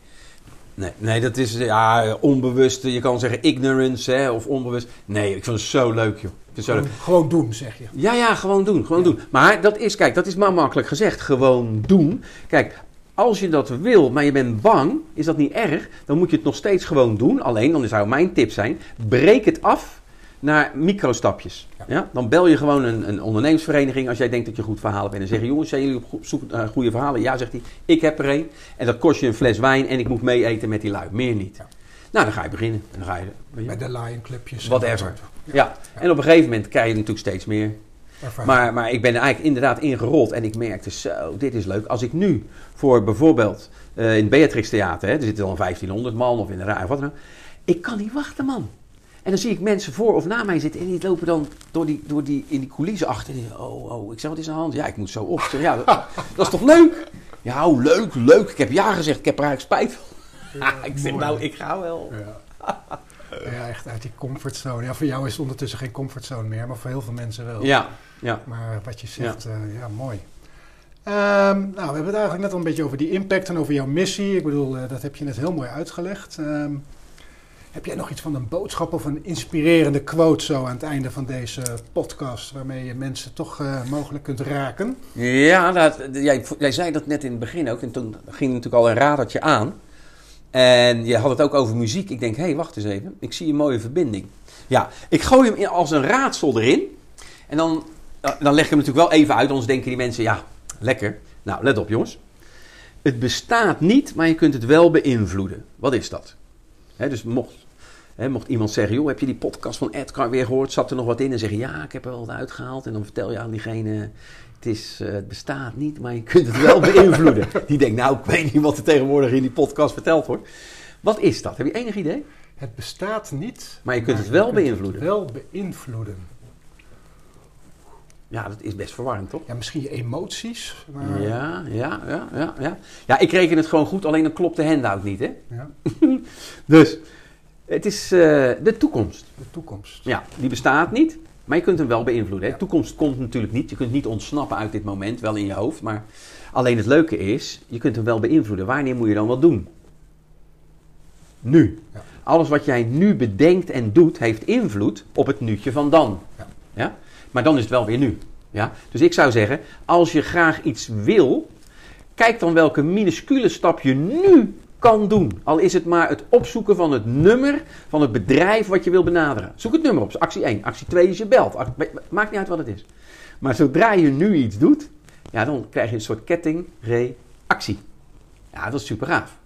Nee, nee, dat is ja, onbewust. Je kan zeggen ignorance hè, of onbewust. Nee, ik vind het zo leuk, joh. Zo gewoon, gewoon, doen, zeg je. Ja, ja, gewoon doen. Gewoon ja. doen. Maar dat is, kijk, dat is maar makkelijk gezegd. Gewoon doen. Kijk, als je dat wil, maar je bent bang, is dat niet erg. Dan moet je het nog steeds gewoon doen. Alleen, dan zou mijn tip zijn: breek het af naar microstapjes. Ja. ja. Dan bel je gewoon een, een, ondernemersvereniging als jij denkt dat je een goed verhaal hebt. En dan zeg je, jongens, zijn jullie op zoek naar goede verhalen? Ja, zegt hij, ik heb er een. En dat kost je een fles wijn en ik moet mee eten met die lui. Meer niet. Ja. Nou, dan ga je beginnen. En dan ga je, de Lion Clubjes. Whatever. Ja. ja. En op een gegeven moment krijg je natuurlijk steeds meer. Maar, maar ik ben er eigenlijk inderdaad ingerold en ik merkte zo, dit is leuk. Als ik nu voor bijvoorbeeld uh, in het Beatrix Theater, hè, er zitten dan 1500 man of in de raar, wat dan ook. Ik kan niet wachten, man. En dan zie ik mensen voor of na mij zitten en die lopen dan door die, door die, in die coulissen achter. Die, oh, oh, ik zeg, wat is aan de hand? Ja, ik moet zo op. Zeg, ja, dat, (laughs) dat, is toch leuk? Ja, oh, leuk, leuk. Ik heb ja gezegd, ik heb er eigenlijk spijt van. Ja, (laughs) ik zeg, nou, ik ga wel. Ja. (laughs) ja, echt uit die comfortzone. Ja, voor jou is het ondertussen geen comfortzone meer, maar voor heel veel mensen wel. Ja, ja. Maar wat je zegt, ja, uh, ja mooi. Ehm, nou, we hebben het eigenlijk net al een beetje over die impact en over jouw missie. Ik bedoel, eh, dat heb je net heel mooi uitgelegd. Ehm, heb jij nog iets van een boodschap of een inspirerende quote zo aan het einde van deze podcast, waarmee je mensen toch eh, mogelijk kunt raken? Ja, dat, jij, jij zei dat net in het begin ook. En toen ging natuurlijk al een radertje aan. En je had het ook over muziek. Ik denk, hé, hey, wacht eens even. Ik zie een mooie verbinding. Ja, ik gooi hem in als een raadsel erin. En dan, dan leg ik hem natuurlijk wel even uit. Anders denken die mensen, ja, lekker. Nou, let op jongens. Het bestaat niet, maar je kunt het wel beïnvloeden. Wat is dat? dus mocht, mocht iemand zeggen, joh, heb je die podcast van Edgar weer gehoord? Zat er nog wat in? En zeggen, ja, ik heb er wel wat uitgehaald. En dan vertel je aan diegene, het, is, uh, het bestaat niet, maar je kunt het wel (laughs) beïnvloeden. Die denkt, nou, ik weet niet wat er tegenwoordig in die podcast verteld wordt. Wat is dat? Heb je enig idee? Het bestaat niet. Maar je kunt het wel beïnvloeden. wel beïnvloeden. Ja, dat is best verwarrend, toch? Ja, misschien je emoties. Maar... Ja, ja, ja, ja, ja. Ja, ik reken het gewoon goed, alleen dan klopt de handout niet, hè? Ja. (laughs) dus, het is uh, de toekomst. De toekomst. Ja, die bestaat niet, maar je kunt hem wel beïnvloeden. De toekomst komt natuurlijk niet. Je kunt niet ontsnappen uit dit moment, wel in je hoofd. Maar alleen het leuke is, je kunt hem wel beïnvloeden. Wanneer moet je dan wat doen? Nu. Ja. Alles wat jij nu bedenkt en doet, heeft invloed op het nuutje van dan. Ja. ja? Maar dan is het wel weer nu. Ja? Dus ik zou zeggen, als je graag iets wil, kijk dan welke minuscule stap je nu kan doen. Al is het maar het opzoeken van het nummer van het bedrijf wat je wil benaderen. Zoek het nummer op. Actie 1. Actie 2 is je belt. Maakt niet uit wat het is. Maar zodra je nu iets doet, ja, dan krijg je een soort kettingreactie. Ja, dat is super gaaf.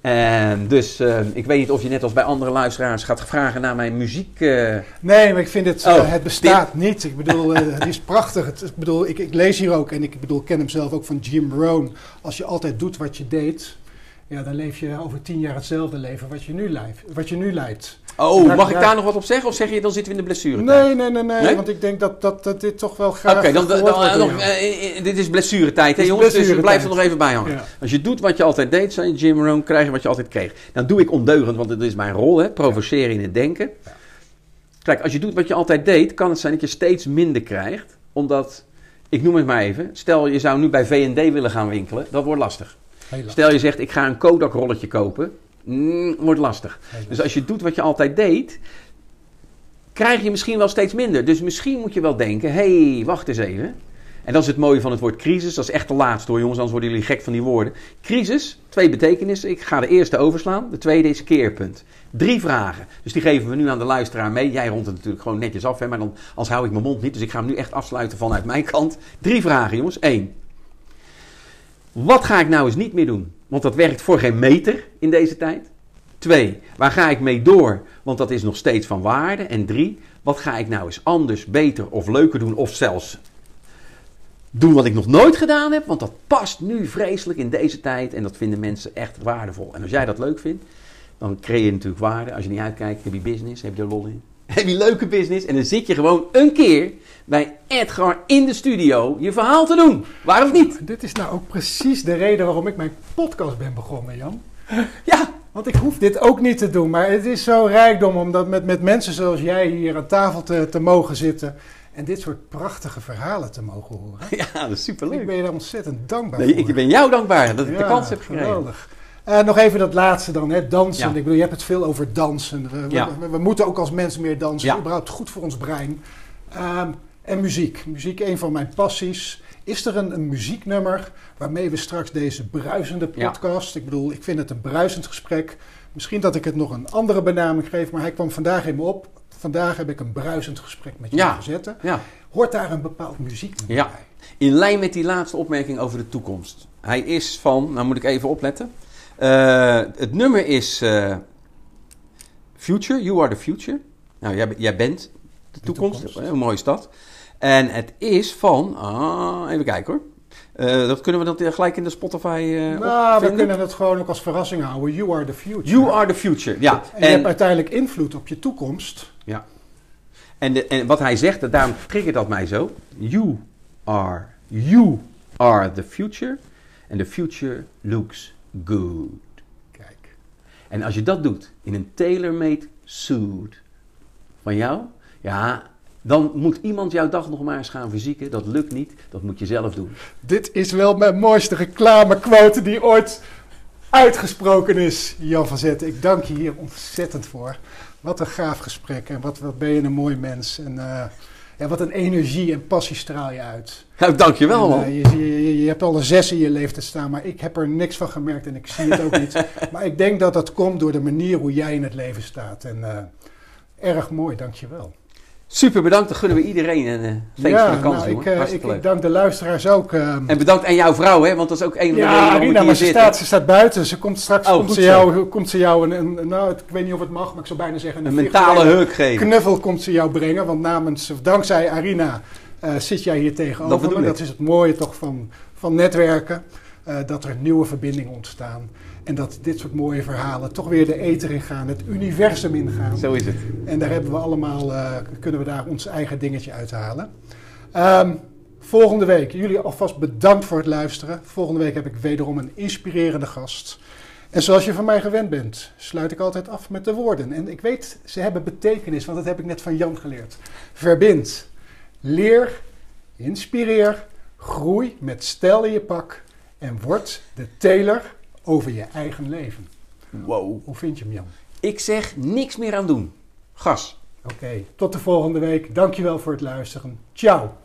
En dus uh, ik weet niet of je net als bij andere luisteraars gaat vragen naar mijn muziek. Uh... Nee, maar ik vind het, oh, uh, het bestaat dit... niet. Ik bedoel, het is prachtig. Het, ik bedoel, ik, ik, lees hier ook en ik bedoel, ken hem zelf ook van Jim Rohn. Als je altijd doet wat je deed, ja, dan leef je over tien jaar hetzelfde leven wat je nu, leeft, wat je nu leidt. Oh, mag ik daar nog wat op zeggen? Of zeg je dan zitten we in de blessure? Nee, nee, nee, nee, Want ik denk dat, dat, dat dit toch wel graag. Oké, dan, dan, dan nog, uh, dit is blessuretijd, hè jongens? Dus blijf er nog even bij hangen. Ja. Als je doet wat je altijd deed, zei Jim Rohn, krijg je wat je altijd kreeg. Dan doe ik ondeugend, want dat is mijn rol, hè? Provoceren in het denken. Ja. Kijk, als je doet wat je altijd deed, kan het zijn dat je steeds minder krijgt. Omdat, ik noem het maar even, stel je zou nu bij V&D willen gaan winkelen, dat wordt lastig. Stel je zegt, ik ga een Kodak rolletje kopen. Mm, wordt lastig. Dus als je doet wat je altijd deed, krijg je misschien wel steeds minder. Dus misschien moet je wel denken, hé, hey, wacht eens even. En dat is het mooie van het woord crisis. Dat is echt de laatste hoor, jongens, anders worden jullie gek van die woorden. Crisis, twee betekenissen. Ik ga de eerste overslaan. De tweede is keerpunt. Drie vragen. Dus die geven we nu aan de luisteraar mee. Jij rondt het natuurlijk gewoon netjes af, hè, maar dan, als hou ik mijn mond niet. Dus ik ga hem nu echt afsluiten vanuit mijn kant. Drie vragen, jongens. Eén. Wat ga ik nou eens niet meer doen? Want dat werkt voor geen meter in deze tijd. Twee, waar ga ik mee door? Want dat is nog steeds van waarde. En drie, wat ga ik nou eens anders, beter of leuker doen? Of zelfs doen wat ik nog nooit gedaan heb. Want dat past nu vreselijk in deze tijd. En dat vinden mensen echt waardevol. En als jij dat leuk vindt, dan creëer je natuurlijk waarde. Als je niet uitkijkt, heb je business, heb je er lol in. (laughs) Heb je leuke business. En dan zit je gewoon een keer bij Edgar in de studio je verhaal te doen. Waar of niet? Dit is nou ook precies de reden waarom ik mijn podcast ben begonnen, Jan. (laughs) Ja. Want ik hoef dit ook niet te doen. Maar het is zo rijkdom om dat met, met mensen zoals jij hier aan tafel te, te mogen zitten. En dit soort prachtige verhalen te mogen horen. (laughs) Ja, dat is superleuk. Ik ben je daar ontzettend dankbaar nee, voor. Ik ben jou dankbaar dat ik de kans heb gekregen. Geweldig. Uh, nog even dat laatste dan, hè, dansen. Ik bedoel, je hebt het veel over dansen. We, ja. we, we, moeten ook als mensen meer dansen. Ja. Überhaupt goed voor ons brein. Uh, en muziek. Muziek, een van mijn passies. Is er een, een muzieknummer waarmee we straks deze bruisende podcast... Ik bedoel, ik vind het een bruisend gesprek. Misschien dat ik het nog een andere benaming geef, maar hij kwam vandaag in me op. Vandaag heb ik een bruisend gesprek met je gezet. Hoort daar een bepaald muzieknummer ja. bij? In lijn met die laatste opmerking over de toekomst. Hij is van, nou moet ik even opletten. Uh, het nummer is uh, Future, You Are the Future. Nou, jij, jij bent de toekomst. De toekomst. Hoe mooi is dat? En het is van, ah, even kijken hoor. Uh, dat kunnen we dat gelijk in de Spotify uh, Nou, we kunnen het gewoon ook als verrassing houden. You are the future. You are the future, ja. En, je hebt uiteindelijk invloed op je toekomst. Ja. En, de, en wat hij zegt, daarom triggert dat mij zo. You are, you are the future. And the future looks good. Kijk. En als je dat doet in een tailor-made suit van jou, ja, Dan moet iemand jouw dag nog maar eens gaan fysieken. Dat lukt niet. Dat moet je zelf doen. Dit is wel mijn mooiste reclamequote die ooit uitgesproken is, Jan van Zetten. Ik dank je hier ontzettend voor. Wat een gaaf gesprek en wat, wat ben je een mooi mens. En uh, ja, wat een energie en passie straal je uit. Nou, dank je wel, man. Uh, je, je, je, hebt al een zes in je leven staan, maar ik heb er niks van gemerkt en ik zie het ook niet. (laughs) Maar ik denk dat dat komt door de manier hoe jij in het leven staat. En uh, erg mooi, dank je wel. Super bedankt, dan gunnen we iedereen een uh, feest ja, van de kans, nou, ik, ik, ik, dank de luisteraars ook. Uh, en bedankt aan jouw vrouw, hè, want dat is ook een van de ja, redenen Arina, maar ze zitten. staat, ze staat buiten. Ze komt straks, oh, komt, ze jou, komt ze jou een, een, nou, ik weet niet of het mag, maar ik zou bijna zeggen... Een, een mentale huk geven. knuffel komt ze jou brengen, want namens, of dankzij Arina uh, zit jij hier tegenover dat. Dat is het mooie toch van, van netwerken, uh, dat er nieuwe verbindingen ontstaan. En dat dit soort mooie verhalen toch weer de ether ingaan, het universum ingaan. Zo is het. En daar hebben we allemaal, uh, kunnen we daar ons eigen dingetje uithalen. Um, volgende week, jullie alvast bedankt voor het luisteren. Volgende week heb ik wederom een inspirerende gast. En zoals je van mij gewend bent, sluit ik altijd af met de woorden. En ik weet, ze hebben betekenis, want dat heb ik net van Jan geleerd. Verbind, leer, inspireer, groei met stijl in je pak en word de teler over je eigen leven. Wow. Hoe vind je hem, Jan? Ik zeg niks meer aan doen. Gas. Oké, okay, tot de volgende week. Dankjewel voor het luisteren. Ciao.